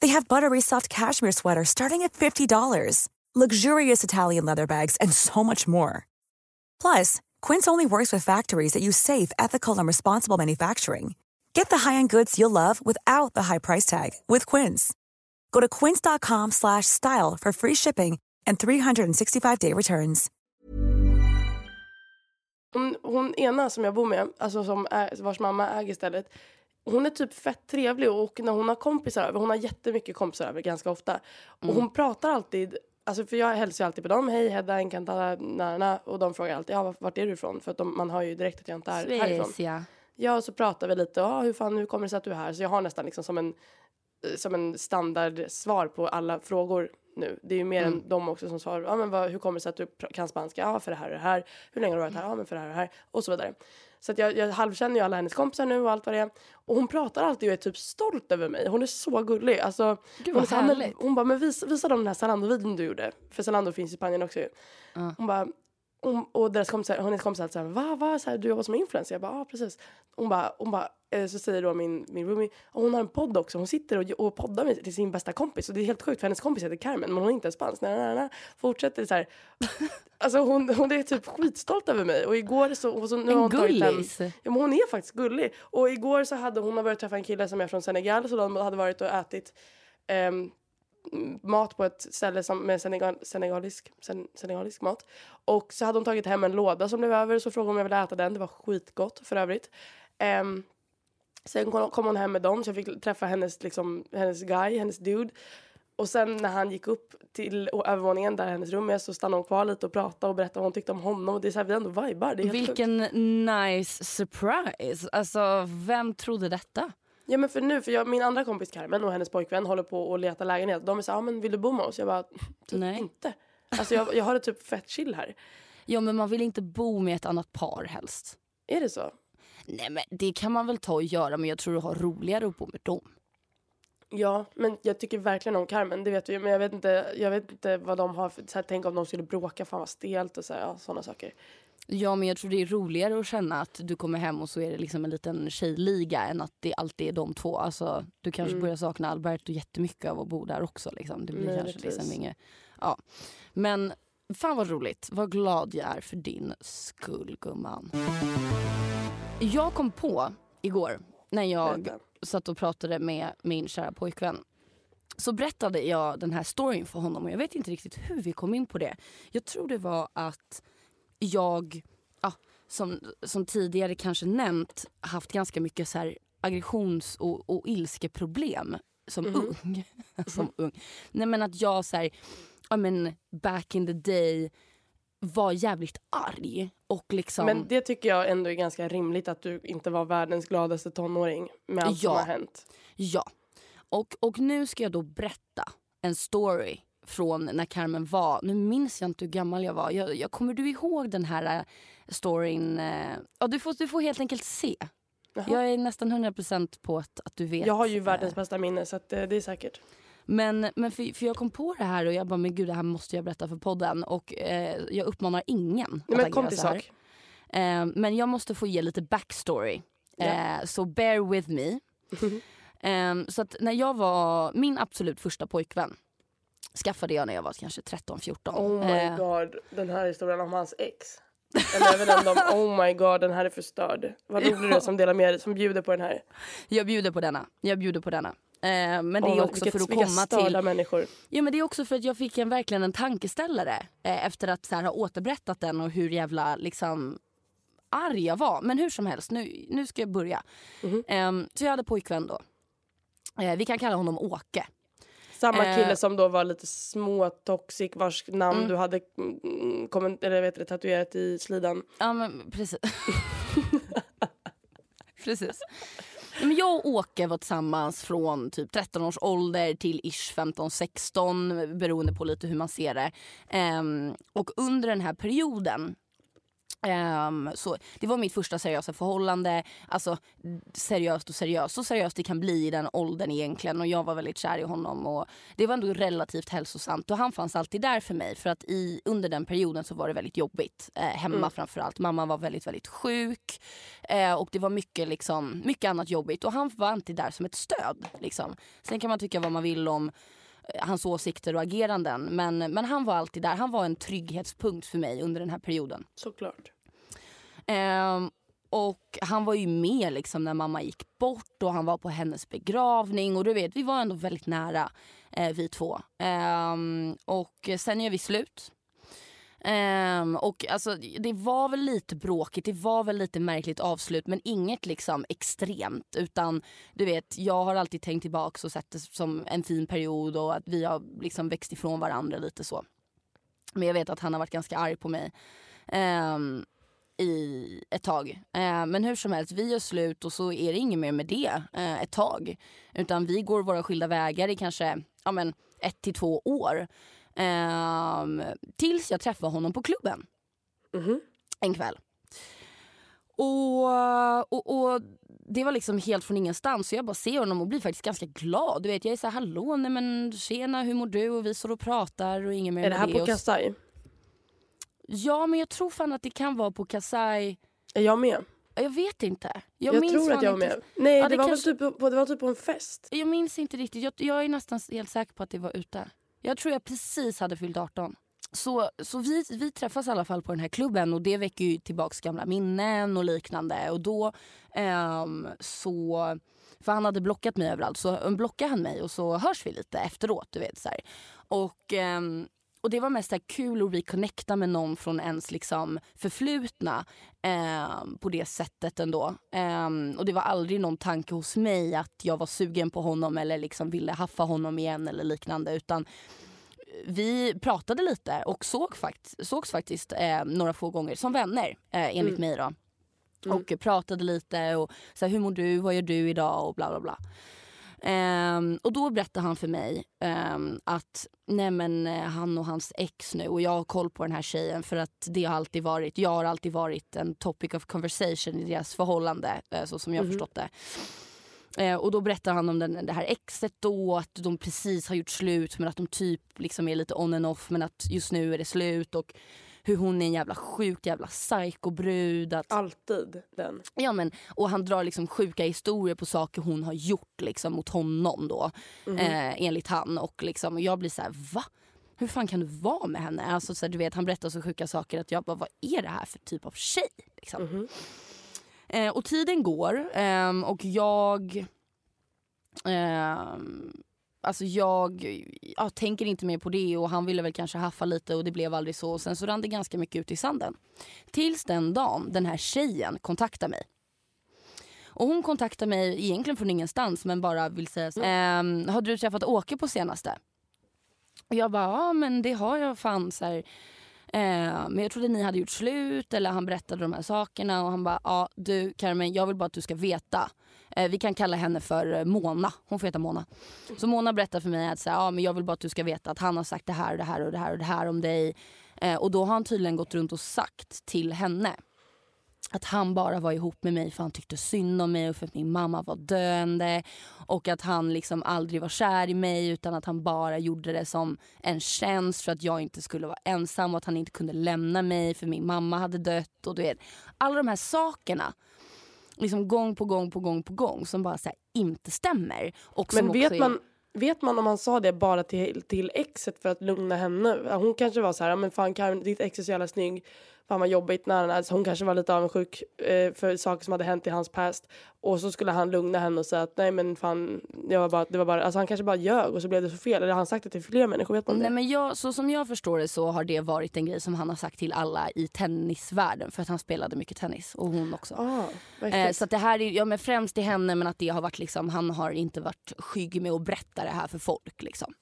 They have buttery soft cashmere sweaters starting at $50, luxurious Italian leather bags, and so much more. Plus, Quince only works with factories that use safe, ethical, and responsible manufacturing. Get the high-end goods you'll love without the high price tag with Quince. Go to quince.com slash style for free shipping and 365-day returns. Hon, hon ena som jag bor med, alltså som är, vars mamma äger stället. Hon är typ fett trevlig och när hon har kompisar över, hon har jättemycket kompisar över ganska ofta. Och hon pratar alltid, alltså för jag hälsar ju alltid på dem, hej Hedda, Encantada, na, na, och de frågar alltid, ja vart är du ifrån? För att de, man hör ju direkt att jag inte är härifrån. ja. Ja, och så pratar vi lite, ja hur fan, hur kommer det sig att du är här? Så jag har nästan liksom som en, eh, som en standardsvar på alla frågor nu. Det är ju mer än de också som svarar, ja men vad, hur kommer det sig att du kan spanska? Ja, för det här och det här. Hur länge har du varit här? Ja, men för det här och det här. Och så vidare. Så att jag, jag halvkänner ju alla hennes kompisar nu och allt vad det är. Och hon pratar alltid och är typ stolt över mig. Hon är så gullig. Alltså, Gud, hon, så hon bara, men visa, visa dem den här Zalando-videon du gjorde. För Zalando finns i Spanien också ju. Hon bara, hon, och deras kompisar, hennes kompisar så här, va, va, så här, du jobbar som influencer? Jag bara, ja precis. Hon bara, hon bara eh, så säger då min, min roomie, hon har en podd också, hon sitter och, och poddar med till sin bästa kompis. Och det är helt sjukt för hennes kompis heter Carmen, men hon är inte ens spansk. Nej, nej, nej. Fortsätter så här. Alltså hon, hon är typ skitstolt över mig. Och igår så, och så nu har En hon tagit. Ja men hon är faktiskt gullig. Och igår så hade hon börjat träffa en kille som är från Senegal, så de hade varit och ätit ehm, mat på ett ställe som, med senegal, senegalisk, sen, senegalisk mat. Och så hade hon tagit hem en låda som blev över så frågade hon om jag ville äta den. Det var skitgott för övrigt. Um, sen kom, kom hon hem med dem så jag fick träffa hennes, liksom, hennes guy, hennes dude. Och sen när han gick upp till övervåningen där hennes rum är så stannade hon kvar lite och pratade och berättade vad hon tyckte om honom. Och det är så här, vi ändå vibar. Det är Vilken sjukt. Nice surprise. Alltså vem trodde detta? Ja men för nu, för jag, min andra kompis Carmen och hennes pojkvän håller på att leta lägenhet. De är så här, ja men vill du bo med oss? Jag bara, typ Nej. inte. Alltså jag, jag har det typ fett chill här. Ja men man vill inte bo med ett annat par helst. Är det så? Nej men det kan man väl ta och göra men jag tror du har roligare att bo med dem. Ja, men jag tycker verkligen om Carmen, det vet vi. Men jag vet inte, jag vet inte vad de har för, så här, tänk om de skulle bråka, fan vad stelt och så här, ja, sådana saker. Ja men jag tror det är roligare att känna att du kommer hem och så är det liksom en liten tjejliga än att det alltid är de två. Alltså, du kanske börjar sakna Alberto jättemycket av att bo där också. Liksom. Det blir kanske Möjligtvis. liksom inget... Ja. Men fan vad roligt. Vad glad jag är för din skull gumman. Jag kom på igår när jag satt och pratade med min kära pojkvän så berättade jag den här storyn för honom och jag vet inte riktigt hur vi kom in på det. Jag tror det var att jag, ja, som, som tidigare kanske nämnt, haft ganska mycket så här aggressions och, och ilskeproblem som ung. som ung. Nej men att jag så här, ja men back in the day var jävligt arg och liksom... Men det tycker jag ändå är ganska rimligt att du inte var världens gladaste tonåring med allt som Ja. har hänt. Ja. Och, och nu ska jag då berätta en story från när Carmen var, nu minns jag inte hur gammal jag var. Jag, jag, kommer du ihåg den här eh, storyn? eh, Ja, du, får, du får helt enkelt se. Jaha. Jag är nästan 100% på att, att du vet. Jag har ju eh, världens bästa minne så det är säkert. Men, men för, för jag kom på det här och jag bara, men gud det här måste jag berätta för podden. Och eh, jag uppmanar ingen Nej, att men kom till så här. sak. Eh, men jag måste få ge lite backstory. Ja. Eh, så bear with me. Eh, så att när jag var, min absolut första pojkvän skaffade jag när jag var kanske 13-14. Oh my Eh, god, den här historien om hans ex. Eller även den om oh my god, den här är förstörd. Vad rolig du är som delar med dig, som bjuder på den här. Jag bjuder på denna. Jag bjuder på denna. Eh, men det Åh, är också vilket- för att komma till... människor. Ja men det är också för att jag fick en, verkligen en tankeställare eh, efter att så här, ha återberättat den och hur jävla liksom arg jag var. Men hur som helst, nu, nu ska jag börja. Mhm. Ehm, så jag hade pojkvän då. Eh, vi kan kalla honom Åke. Samma Eh. kille som då var lite små toxic vars namn Mm. du hade mm, komment- eller vet du, tatuerat i slidan. Ja men precis. precis. Men jag och Åke var tillsammans från typ 13 års ålder till ish 15-16 beroende på lite hur man ser det. Ehm, och under den här perioden ehm, så det var mitt första seriösa förhållande. Alltså seriöst och seriöst. Så seriöst det kan bli i den åldern egentligen. Och jag var väldigt kär i honom. Och det var ändå relativt hälsosamt. Och han fanns alltid där för mig. För att i, under den perioden så var det väldigt jobbigt. Eh, hemma framförallt. Mamma var väldigt, väldigt sjuk. Eh, och det var mycket, liksom, mycket annat jobbigt. Och han var alltid där som ett stöd. Liksom. Sen kan man tycka vad man vill om hans åsikter och ageranden. Men, men han var alltid där. Han var en trygghetspunkt för mig under den här perioden. Såklart. Ehm, och han var ju med liksom när mamma gick bort och han var på hennes begravning. Och du vet, vi var ändå väldigt nära eh, vi två. Ehm, och sen är vi slut. Um, och alltså, det var väl lite bråkigt, det var väl lite märkligt avslut men inget liksom extremt. Utan du vet, jag har alltid tänkt tillbaka och sett det som en fin period och att vi har liksom växt ifrån varandra lite så. Men jag vet att han har varit ganska arg på mig. Um, i ett tag. Eh, men hur som helst, vi gör slut och så är det inget mer med det eh, ett tag. Utan vi går våra skilda vägar i kanske ja, men, ett till två år. Ehm, tills jag träffar honom på klubben. En kväll. Och, och, och det var liksom helt från ingenstans. Så jag bara ser honom och blir faktiskt ganska glad. Du vet, jag är så här, hallå, nej men tjena, hur mår du? Och vi står och pratar och inget mer Är det här på Kasai? Ja, men jag tror fan att det kan vara på Kasai. Är jag med? Jag vet inte. Jag, Jag, tror att jag var inte. med. Nej, Ja, det, det var kanske- typ på, det var typ på en fest. Jag minns inte riktigt. Jag, jag är nästan helt säker på att det var ute. Jag tror jag precis hade fyllt 18. Så, så vi, vi träffas i alla fall på den här klubben och det väcker ju tillbaka gamla minnen och liknande. Och då um, så... För han hade blockat mig överallt. Så blockade han mig och så hörs vi lite efteråt. Du vet, så här. Och, um, och det var mest så kul att reconnecta med någon från ens liksom förflutna ehm, på det sättet ändå. Ehm, och det var aldrig någon tanke hos mig att jag var sugen på honom eller liksom ville haffa honom igen eller liknande. Utan vi pratade lite och såg fakt sågs faktiskt eh, några få gånger som vänner eh, enligt mig då. Och pratade lite och så här, hur mår du, vad gör du idag och bla bla bla. Ehm, och då berättade han för mig ehm, att nej men, eh, han och hans ex nu och jag har koll på den här tjejen för att det har alltid varit, jag har alltid varit en topic of conversation i deras förhållande eh, så som jag har förstått det. Eh, och då berättar han om den, det här exet då, att de precis har gjort slut men att de typ liksom är lite on and off men att just nu är det slut och hur hon är en jävla sjukt jävla psykobrud. Att, Alltid den. ja, men, och han drar liksom sjuka historier på saker hon har gjort liksom, mot honom då. Eh, enligt han. Och, liksom, och jag blir så här, va? Hur fan kan du vara med henne? Alltså, så här, du vet, han berättar så sjuka saker att jag bara, vad är det här för typ av tjej? Liksom. Eh, och tiden går ehm, och jag... ehm, alltså jag, jag tänker inte mer på det och han ville väl kanske haffa lite och det blev aldrig så. Och sen så rann det ganska mycket ut i sanden. Tills den dagen den här tjejen kontaktar mig. Och hon kontaktar mig egentligen från ingenstans men bara vill säga så. Ehm, har du träffat Åke på senaste? Och jag bara, ja men det har jag fan så här. Eh, men jag trodde ni hade gjort slut eller han berättade de här sakerna och han bara, ja du Carmen jag vill bara att du ska veta. Eh, vi kan kalla henne för eh, Mona, hon får heta Mona. Så Mona berättar för mig att så här, ja, men jag vill bara att du ska veta att han har sagt det här och det här och det här och det här om dig. Eh, och då har han tydligen gått runt och sagt till henne att han bara var ihop med mig för han tyckte synd om mig och för att min mamma var döende. Och att han liksom aldrig var kär i mig utan att han bara gjorde det som en tjänst för att jag inte skulle vara ensam och att han inte kunde lämna mig för min mamma hade dött. Och du vet, alla de här sakerna. Liksom gång på gång på gång på gång som bara så här, inte stämmer. Och Men vet är- man, vet man om han sa det bara till, till exet för att lugna henne? Hon kanske var så här, "Ja, men fan Karin, ditt ex är så jävla snygg. Fan vad jobbigt när han är. Så hon kanske var lite avundsjuk eh, för saker som hade hänt i hans past. Och så skulle han lugna henne och säga att nej men fan, det var bara, det var bara, alltså han kanske bara ljög och så blev det så fel. Eller har han sagt det till fler människor? Vet man Nej, det? men jag, så som jag förstår det så har det varit en grej som han har sagt till alla i tennisvärlden för att han spelade mycket tennis och hon också. Ah, Eh, så det här är ja, men främst till henne men att det har varit liksom, han har inte varit skygg med att berätta det här för folk liksom.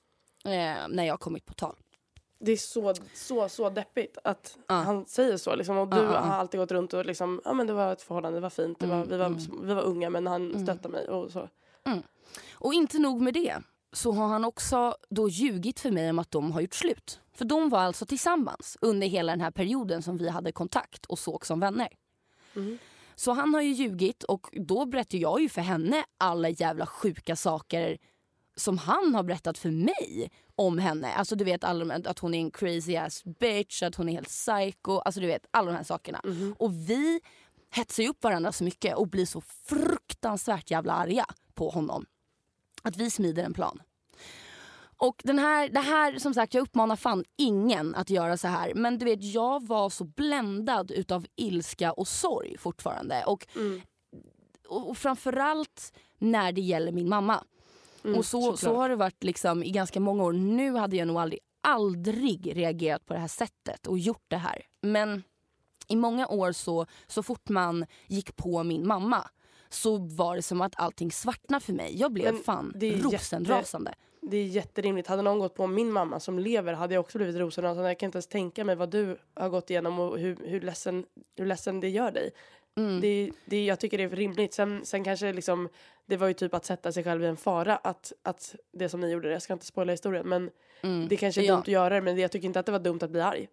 Eh, när jag kommit på tal. Det är så, så, så deppigt att Ja. han säger så. Liksom, och du ja, ja. har alltid gått runt och liksom, ja men det var ett förhållande, det var fint, det var, Mm, vi, var, vi var unga men han stöttade mig och så. Och inte nog med det så har han också då ljugit för mig om att de har gjort slut. För de var alltså tillsammans under hela den här perioden som vi hade kontakt och såg som vänner. Så han har ju ljugit och då berättar jag ju för henne alla jävla sjuka saker som han har berättat för mig om henne. Alltså du vet alla de att hon är en crazy ass bitch, att hon är helt psycho. Alltså du vet alla de här sakerna. Och vi hetsar upp varandra så mycket och blir så fruktansvärt jävla arga på honom. Att vi smider en plan. Och den här, det här, som sagt, jag uppmanar fan ingen att göra så här. Men du vet, jag var så bländad utav ilska och sorg fortfarande. Och, och, och framförallt när det gäller min mamma. Och så, så har det varit liksom i ganska många år. Nu hade jag nog aldrig, aldrig reagerat på det här sättet och gjort det här. Men i många år så, så fort man gick på min mamma så var det som att allting svartnade för mig. Jag blev Men fan det är jätte- rosenrasande. Det är jätterimligt. Hade någon gått på min mamma som lever hade jag också blivit rosenrasande. Jag kan inte ens tänka mig vad du har gått igenom och hur, hur, ledsen, hur ledsen det gör dig. Mm. Det, det, jag tycker det är rimligt. Sen, sen kanske liksom, det var ju typ att sätta sig själv i en fara att, att det som ni gjorde, jag ska inte spoila historien men det kanske är Mm. Ja. dumt att göra det men jag tycker inte att det var dumt att bli arg.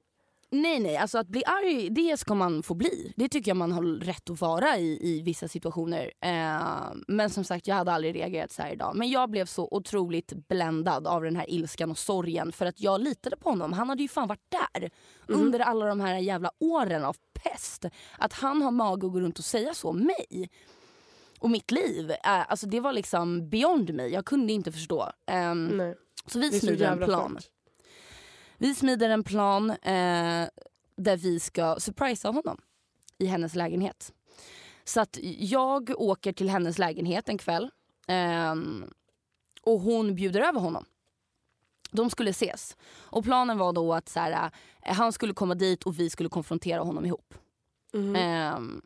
Nej nej, alltså att bli arg det ska man få bli. Det tycker jag man har rätt att vara i, i vissa situationer. Eh, men som sagt jag hade aldrig reagerat så här idag. Men jag blev så otroligt bländad av den här ilskan och sorgen för att jag litade på honom. Han hade ju fan varit där under alla de här jävla åren av pest. Att han har mag att gå runt och säga så om mig. Och mitt liv, eh, alltså det var liksom beyond mig. Jag kunde inte förstå. Nej. så vi så smider en plan. sjukt. Vi smider en plan eh, där vi ska surprisa honom i hennes lägenhet. Så att jag åker till hennes lägenhet en kväll ehm, och hon bjuder över honom. De skulle ses. Och planen var då att så här, eh, han skulle komma dit och vi skulle konfrontera honom ihop. Ehm,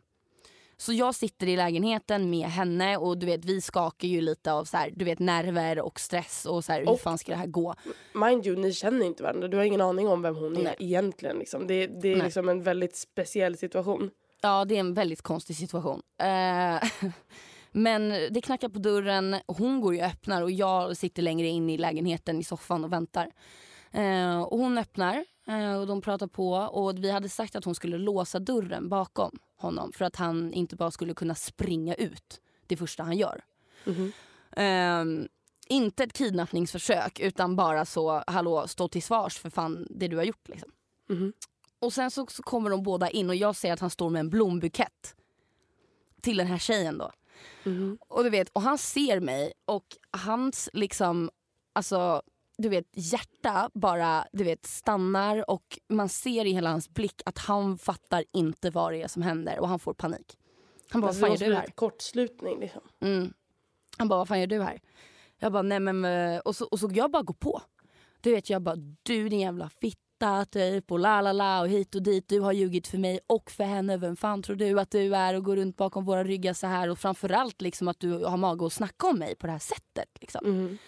så jag sitter i lägenheten med henne och du vet vi skakar ju lite av så här, du vet nerver och stress och så här, hur Och- fan ska det här gå? Mind you, ni känner inte varandra. Du har ingen aning om vem hon är Nej. egentligen. Liksom. Det, det är Nej. liksom en väldigt speciell situation. Ja, det är en väldigt konstig situation. Eh, men det knackar på dörren, hon går ju och öppnar och jag sitter längre in i lägenheten i soffan och väntar. Eh, och hon öppnar eh, och de pratar på och vi hade sagt att hon skulle låsa dörren bakom honom för att han inte bara skulle kunna springa ut det första han gör. Eh, inte ett kidnappningsförsök utan bara så, hallå stå till svars för fan det du har gjort liksom. Och sen så, så kommer de båda in och jag ser att han står med en blombukett till den här tjejen då. Och du vet, och han ser mig och hans liksom, alltså du vet hjärta bara du vet stannar och man ser i hela hans blick att han fattar inte vad det är som händer och han får panik. Han bara, Alltså, vad fan gör du här? kortslutning. Liksom. Mm. Han bara, vad fan gör du här? Jag bara nej men eh, och så, och så jag bara går på. Du vet jag bara du din jävla fitta typ och la la la och hit och dit. Du har ljugit för mig och för henne. Vem fan tror du att du är och går runt bakom våra ryggar så här och framförallt liksom att du har mage att snacka om mig på det här sättet. Liksom. Mm.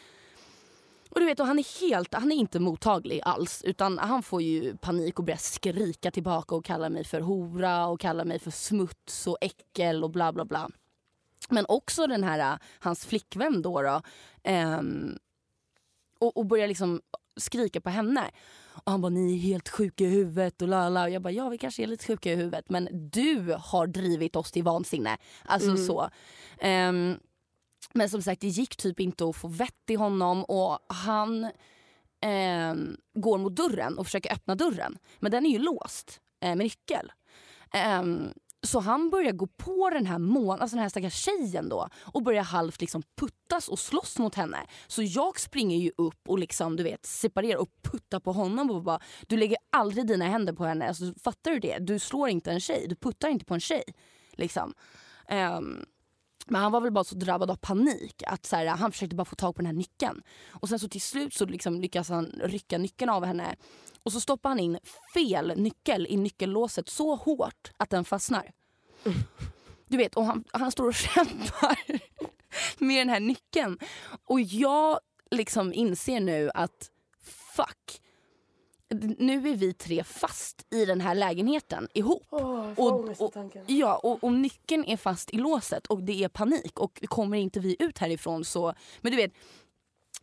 Och du vet, och han är helt, han är inte mottaglig alls. Utan han får ju panik och börjar skrika tillbaka och kalla mig för hora och kalla mig för smuts och äckel och bla bla bla. Men också den här, äh, hans flickvän då, då ehm, och, och börjar liksom skrika på henne. Och han bara, ni är helt sjuka i huvudet och la la. Och jag bara, ja vi kanske är lite sjuka i huvudet men du har drivit oss till vansinne. Alltså så. Ehm, men som sagt det gick typ inte att få vett i honom och han ehm, går mot dörren och försöker öppna dörren. Men den är ju låst eh, med nyckel. Ehm, så han börjar gå på den här, mån, alltså den här stackars tjejen då och börjar halvt liksom puttas och slåss mot henne. Så jag springer ju upp och liksom, du vet, separerar och puttar på honom och bara du lägger aldrig dina händer på henne. Alltså, fattar du det? Du slår inte en tjej, du puttar inte på en tjej. Liksom. Um, men han var väl bara så drabbad av panik att så här, han försökte bara få tag på den här nyckeln. Och sen så till slut så liksom lyckas han rycka nyckeln av henne. Och så stoppar han in fel nyckel i nyckellåset så hårt att den fastnar. Du vet, och han, han står och kämpar med den här nyckeln. Och jag liksom inser nu att fuck. Nu är vi tre fast i den här lägenheten ihop. Ångest av tanken. Ja, och, och nyckeln är fast i låset och det är panik och kommer inte vi ut härifrån så... Men du vet,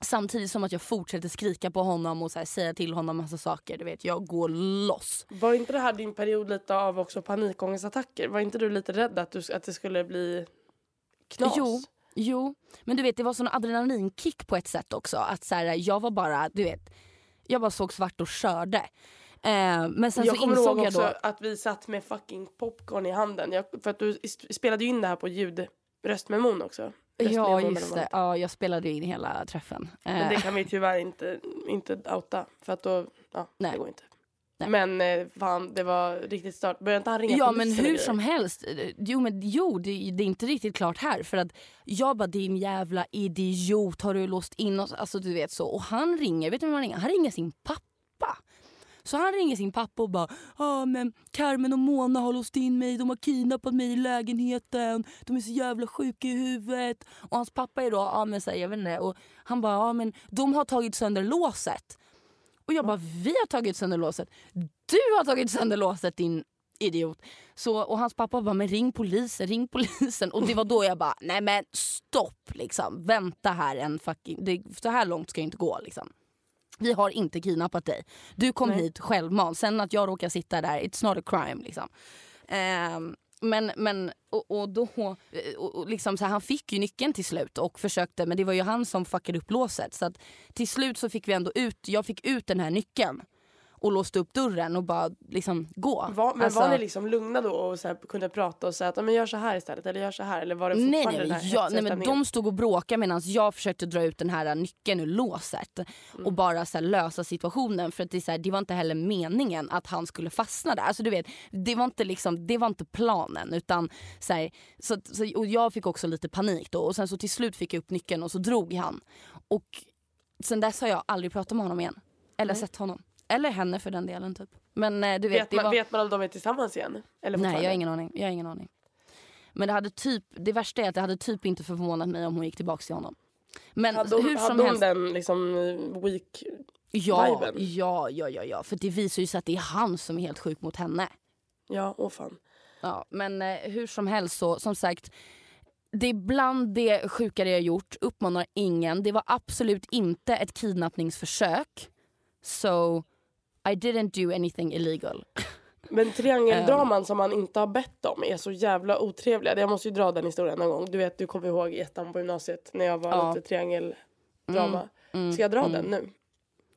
samtidigt som att jag fortsätter skrika på honom och så här, säga till honom massa saker. Du vet, jag går loss. Var inte det här din period lite av också panikångestattacker? Var inte du lite rädd att, du, att det skulle bli knas? Jo, jo, men du vet det var sån adrenalinkick på ett sätt också. Att så här, jag var bara, du vet, jag bara såg svart och körde. Eh, men sen jag så kommer insåg ihåg jag då... att vi satt med fucking popcorn i handen. Jag, för att du spelade ju in det här på ljud, röstmemon också. Ja just det, ja, jag spelade ju in hela träffen. Eh, Men det kan vi tyvärr inte, inte outa för att då, ja Nej. det går inte. Nej. Men eh, fan det var riktigt stört. Började inte han ringa Ja men hur som helst. eh, Jo, men, jo det, det är inte riktigt klart här. För att jag bara din jävla idiot har du låst in oss? Alltså du vet så. Och han ringer, vet du vem han ringer? Han ringer sin pappa. Så han ringer sin pappa och bara ah, men Carmen och Mona har låst in mig, de har kidnappat mig i lägenheten, de är så jävla sjuka i huvudet. Och hans pappa är då, ah, men så här, jag vet inte, och han bara ah, men de har tagit sönder låset. Och jag bara vi har tagit sönder låset. Du har tagit sönder låset din idiot. Så, och hans pappa bara men ring polisen, ring polisen. Och det var då jag bara nej men stopp liksom. Vänta här en fucking, det, så här långt ska jag inte gå liksom. Vi har inte kidnappat dig. Du kom hit självmant. Sen att jag råkar sitta där, it's not a crime liksom. Ehm, men, men och, och då, och, och liksom så här, han fick ju nyckeln till slut och försökte men det var ju han som fuckade upp låset. Så att till slut så fick vi ändå ut, jag fick ut den här nyckeln och låste upp dörren och bara liksom gå. Var, men Alltså- var ni liksom lugna då och så här, kunde prata och säga att "Ja, men gör så här istället eller gör så här eller var det Nej, fortfarande nej, den här ja, hetsiga nej men de stod och bråkade medan jag försökte dra ut den här nyckeln ur låset Mm. och bara så här, lösa situationen för att det, så här, det var inte heller meningen att han skulle fastna där. Alltså du vet, det var inte liksom, det var inte planen utan så, här, så, så och jag fick också lite panik då och sen så till slut fick jag upp nyckeln och så drog han. Och sen dess har jag aldrig pratat med honom igen. Eller sett honom. Eller henne för den delen typ. Men eh, du vet, vet, man, var... vet man om de är tillsammans igen? Eller Nej, jag har ingen aning. Jag har ingen aning. Men det hade typ, det värsta är att det hade typ inte förvånat mig om hon gick tillbaka till honom. Men Hade hon, hur som hade hon helst. den liksom weak... Ja, viben? ja, ja, ja, ja. För det visar ju sig att det är han som är helt sjuk mot henne. Ja, åh fan. Ja, men eh, hur som helst så, som sagt. Det är bland det sjukare jag gjort, uppmanar ingen. Det var absolut inte ett kidnappningsförsök. So I didn't do anything illegal. Men Ehm. triangeldraman som man inte har bett om är så jävla otrevliga. Jag måste ju dra den historien någon gång. Du vet, du kommer ihåg i ettan på gymnasiet när jag var Ja. Mm, lite triangeldrama. Ska jag dra den nu?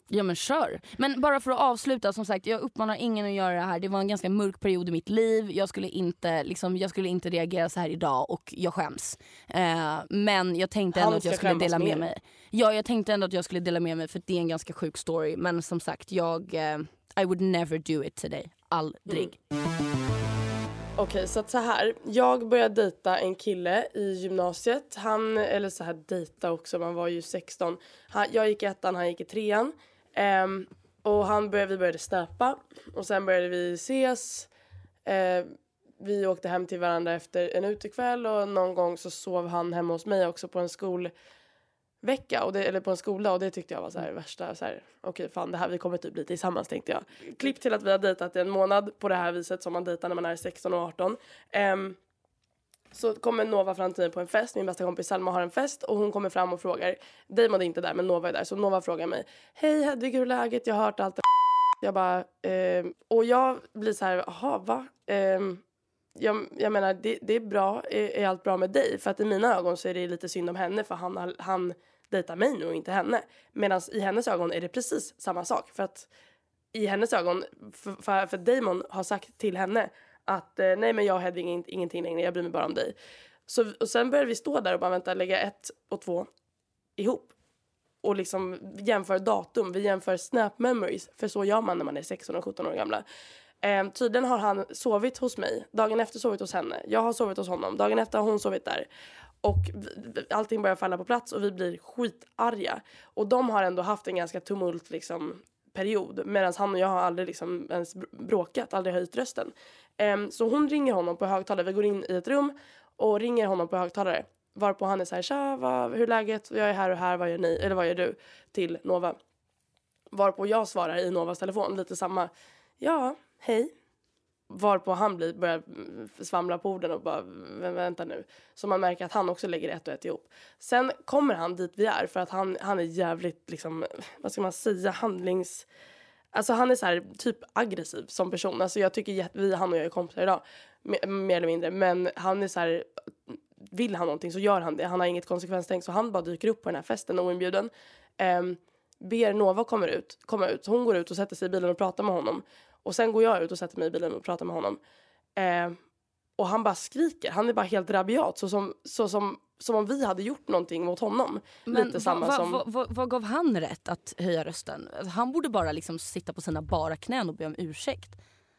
Ja men kör. Men bara för att avsluta, som sagt jag uppmanar ingen att göra det här. Det var en ganska mörk period i mitt liv. Jag skulle inte, liksom, jag skulle inte reagera så här idag och jag skäms. Eh, men jag tänkte ändå att jag skulle dela med mig. Ja jag tänkte ändå att jag skulle dela med mig för det är en ganska sjuk story. Men som sagt jag, eh, I would never do it today. Aldrig. Okej, så att så här. Jag började dejta en kille i gymnasiet. Han, eller så här dejta också, man var ju 16. Han, jag gick i ettan, han gick i trean. Um, och han började, vi började snappa. Och sen började vi ses. Uh, vi åkte hem till varandra efter en utekväll och någon gång så sov han hemma hos mig också på en skolvecka, och det, eller på en skola och det tyckte jag var så här värsta så här okej fan det här vi kommer typ bli tillsammans tänkte jag. Klipp till att vi har dejtat i en månad på det här viset som man dejtar när man är 16 och 18. Um, ehm, så kommer Nova fram till mig på en fest, min bästa kompis Selma har en fest och hon kommer fram och frågar, Damon är inte där men Nova är där, så Nova frågar mig, hej Hedvig hur är läget, jag har hört allt det Jag bara, ehm, och jag blir så här, jaha va? Ehm, jag, jag menar det, det är bra, är, är allt bra med dig? För att i mina ögon så är det lite synd om henne för han, han dejtar mig nu och inte henne. Medan i hennes ögon är det precis samma sak. För att i hennes ögon, för, för, för Damon har sagt till henne att eh, nej men jag hade Hedvig ingenting längre, jag bryr mig bara om dig. Så, och sen började vi stå där och bara vänta, lägga ett och två ihop. Och liksom jämför datum, vi jämför snap memories. För så gör man när man är 16 och 17 år gamla. Eh, tydligen har han sovit hos mig, dagen efter sovit hos henne. Jag har sovit hos honom, dagen efter har hon sovit där. Och vi- allting börjar falla på plats och vi blir skitarga. Och de har ändå haft en ganska tumult liksom, period. Medan han och jag har aldrig liksom ens bråkat, aldrig höjt rösten. Um, så hon ringer honom på högtalare, vi går in i ett rum och ringer honom på högtalare. Varpå han är så här, tja, vad, hur är läget? Jag är här och här, vad gör ni? Eller vad gör du? Till Nova. Varpå jag svarar i Novas telefon, lite samma. Ja, hej. Varpå han blir, börjar svamla på orden och bara vänta nu. Så man märker att han också lägger ett och ett ihop. Sen kommer han dit vi är för att han, han är jävligt liksom, vad ska man säga, handlings... Alltså han är så här typ aggressiv som person. Alltså jag tycker jätte, vi, han och jag är kompisar idag. Mer, mer eller mindre. Men han är så här, vill han någonting så gör han det. Han har inget konsekvenstänk så han bara dyker upp på den här festen oinbjuden. Um, ber Nova kommer ut, komma ut. Hon går ut och sätter sig i bilen och pratar med honom. Och sen går jag ut och sätter mig i bilen och pratar med honom. Um, och han bara skriker. Han är bara helt rabiat. Så som, så som, som om vi hade gjort någonting mot honom. Lite samma vad, som... vad, vad, vad gav han rätt att höja rösten? Han borde bara liksom sitta på sina bara knän och be om ursäkt.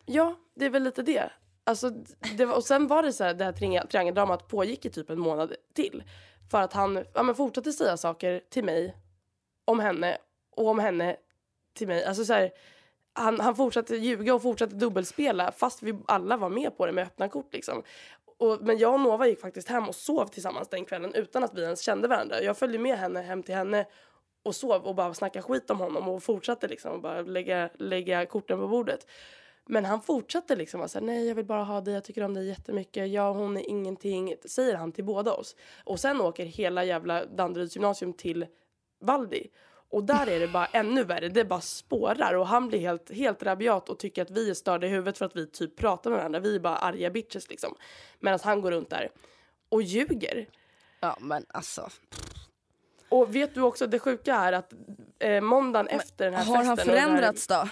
Ja, det är väl lite det. Alltså, det var, och sen var det så här, det här triang- triangeldramat pågick i typ en månad till. För att han ja, men fortsatte säga saker till mig om henne och om henne till mig. Alltså så här, han, han fortsatte ljuga och fortsatte dubbelspela fast vi alla var med på det med öppna kort liksom. Och, men jag och Nova gick faktiskt hem och sov tillsammans den kvällen utan att vi ens kände varandra. Jag följde med henne hem till henne och sov och bara snackade skit om honom och fortsatte liksom och bara lägga, lägga korten på bordet. Men han fortsatte liksom vara såhär, nej jag vill bara ha dig, jag tycker om dig jättemycket, jag och hon är ingenting, säger han till båda oss. Och sen åker hela jävla Danderyds gymnasium till Valdi. Och där är det bara ännu värre, det bara spårar och han blir helt, helt rabiat och tycker att vi är störda i huvudet för att vi typ pratar med varandra, vi är bara arga bitches liksom. Medan han går runt där och ljuger. Ja men alltså. Och vet du också, det sjuka är att eh, måndagen efter den här Har festen han och den här- förändrats då?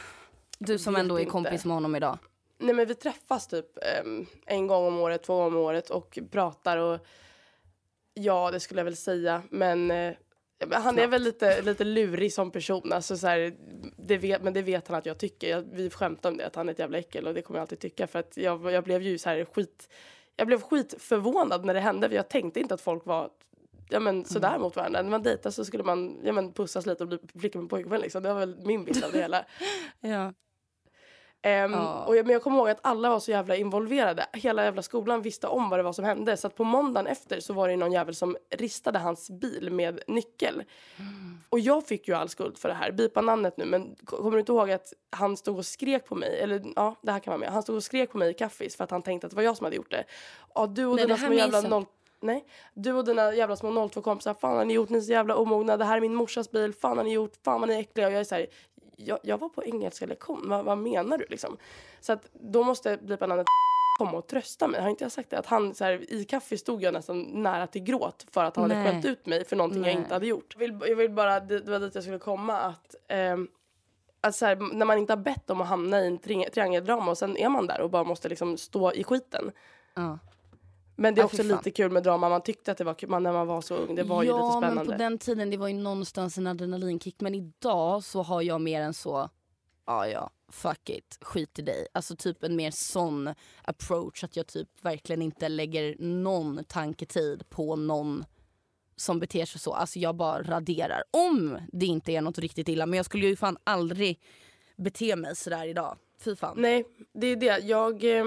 Du som ändå är inte. kompis med honom idag. Nej men vi träffas typ em, en gång om året, två gånger om året och pratar och ja det skulle jag väl säga men eh, ja, men han är väl lite, lite lurig som person alltså så här, det vet, men det vet han att jag tycker. Jag, vi skämtar om det att han är ett jävla äckel och det kommer jag alltid tycka för att jag, jag blev ju så här skit jag blev skitförvånad när det hände för jag tänkte inte att folk var ja men sådär mot varandra. När man dejtar så skulle man ja, men pussas lite och bli flicka med pojkvän liksom. Det var väl min bild av det hela. Ja. Ehm, Ja. och jag, men jag kommer ihåg att alla var så jävla involverade. Hela jävla skolan visste om vad det var som hände. Så att på måndagen efter så var det någon jävel som ristade hans bil med nyckel. Och jag fick ju all skuld för det här. Bipa namnet nu men ko- kommer du inte ihåg att han stod och skrek på mig? Eller ja, det här kan vara med. Han stod och skrek på mig i kaffis för att han tänkte att det var jag som hade gjort det. Ja, du och Nej, dina små jävla noll... Nej. Du och dina jävla små 02 kompisar, fan har ni gjort? Ni är så jävla omogna. Det här är min morsas bil. Fan har ni gjort? Fan vad ni är äckliga. Och jag är så här, jag, jag var på engelska lektion. Vad, vad menar du liksom? Så att då måste blipa namnet komma och trösta mig. Har inte jag sagt det? Att han så här, i kaffe stod jag nästan nära till gråt för att han hade Nej. skällt ut mig för någonting jag Nej. inte hade gjort. Jag vill, jag vill bara, det, det var dit jag skulle komma att ehm, att så här, när man inte har bett om att hamna i en tri- triangeldrama och sen är man där och bara måste liksom stå i skiten. Ja. Men det är Ja, också lite kul med drama. Man tyckte att det var kul man, när man var så ung. Det var ju ja, lite men spännande. på den tiden det var ju någonstans en adrenalinkick. Men idag så har jag mer än så ja ja, fuck it, skit i dig. Alltså typ en mer sån approach att jag typ verkligen inte lägger någon tanketid på någon som beter sig så. Alltså jag bara raderar. Om det inte är något riktigt illa. Men jag skulle ju fan aldrig bete mig sådär idag. Fy fan. Nej, det är det. Jag... Eh,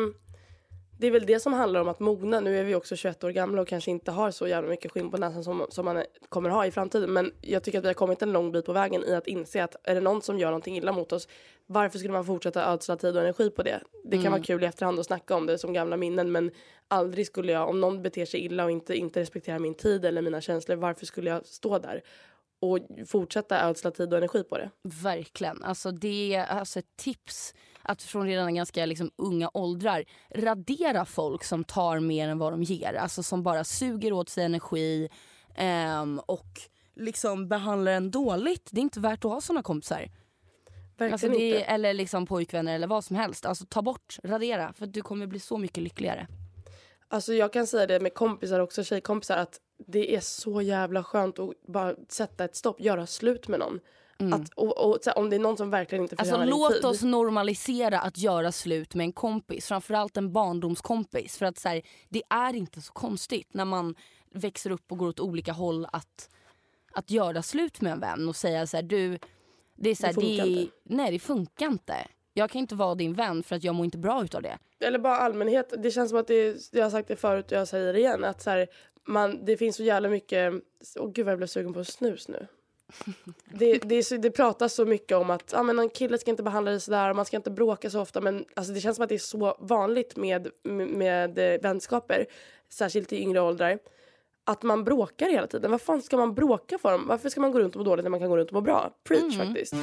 det är väl det som handlar om att mogna. Nu är vi också 21 år gamla och kanske inte har så jävla mycket skinn på näsan som, som man kommer ha i framtiden. Men jag tycker att vi har kommit en lång bit på vägen i att inse att är det någon som gör någonting illa mot oss, varför skulle man fortsätta ödsla tid och energi på det? Det kan Mm. vara kul i efterhand att snacka om det som gamla minnen, men aldrig skulle jag, om någon beter sig illa och inte, inte respekterar min tid eller mina känslor, varför skulle jag stå där och fortsätta ödsla tid och energi på det? Verkligen. Alltså det är alltså ett tips att från redan ganska liksom unga åldrar radera folk som tar mer än vad de ger. Alltså som bara suger åt sig energi ehm, och liksom behandlar en dåligt. Det är inte värt att ha såna kompisar. Verkligen Alltså det, inte. eller liksom pojkvänner eller vad som helst. Alltså ta bort, radera. För du kommer bli så mycket lyckligare. Alltså jag kan säga det med kompisar också, tjejkompisar, att det är så jävla skönt att bara sätta ett stopp, göra slut med någon. Att, och, och, här, om det är någon som verkligen inte Mm. Alltså förtjänar låt tid. oss normalisera att göra slut med en kompis. Framförallt en barndomskompis. För att så här, det är inte så konstigt när man växer upp och går åt olika håll att, att göra slut med en vän och säga så här, du, det är så här, Det funkar är- inte. Nej det funkar inte. Jag kan inte vara din vän för att jag mår inte bra utav det. Eller bara allmänhet, det känns som att det jag har sagt det förut och jag säger det igen, att så man, det finns så jävla mycket, åh gud vad jag blev sugen på snus nu. Det, det, så, det pratas så mycket om att ah, men en kille ska inte behandla dig sådär och man ska inte bråka så ofta men alltså, det känns som att det är så vanligt med, med, med eh, vänskaper, särskilt i yngre åldrar, att man bråkar hela tiden. Vad fan ska man bråka för? Varför ska man gå runt och må dåligt när man kan gå runt och må bra? Preach faktiskt.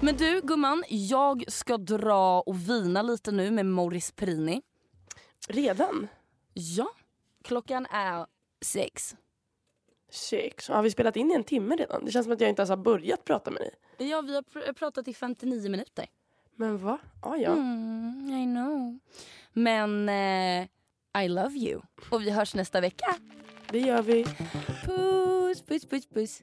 Men du gumman, jag ska dra och vina lite nu med Morris Perini. Redan? Ja, klockan är sex. Sex. Har vi spelat in i en timme redan? Det känns som att jag inte ens har börjat prata med dig. Ja, vi har pr- pratat i 59 minuter. Men va? Ah, ja. Mm, I know. Men eh, I love you. Och vi hörs nästa vecka. Det gör vi. Puss, puss, puss, puss.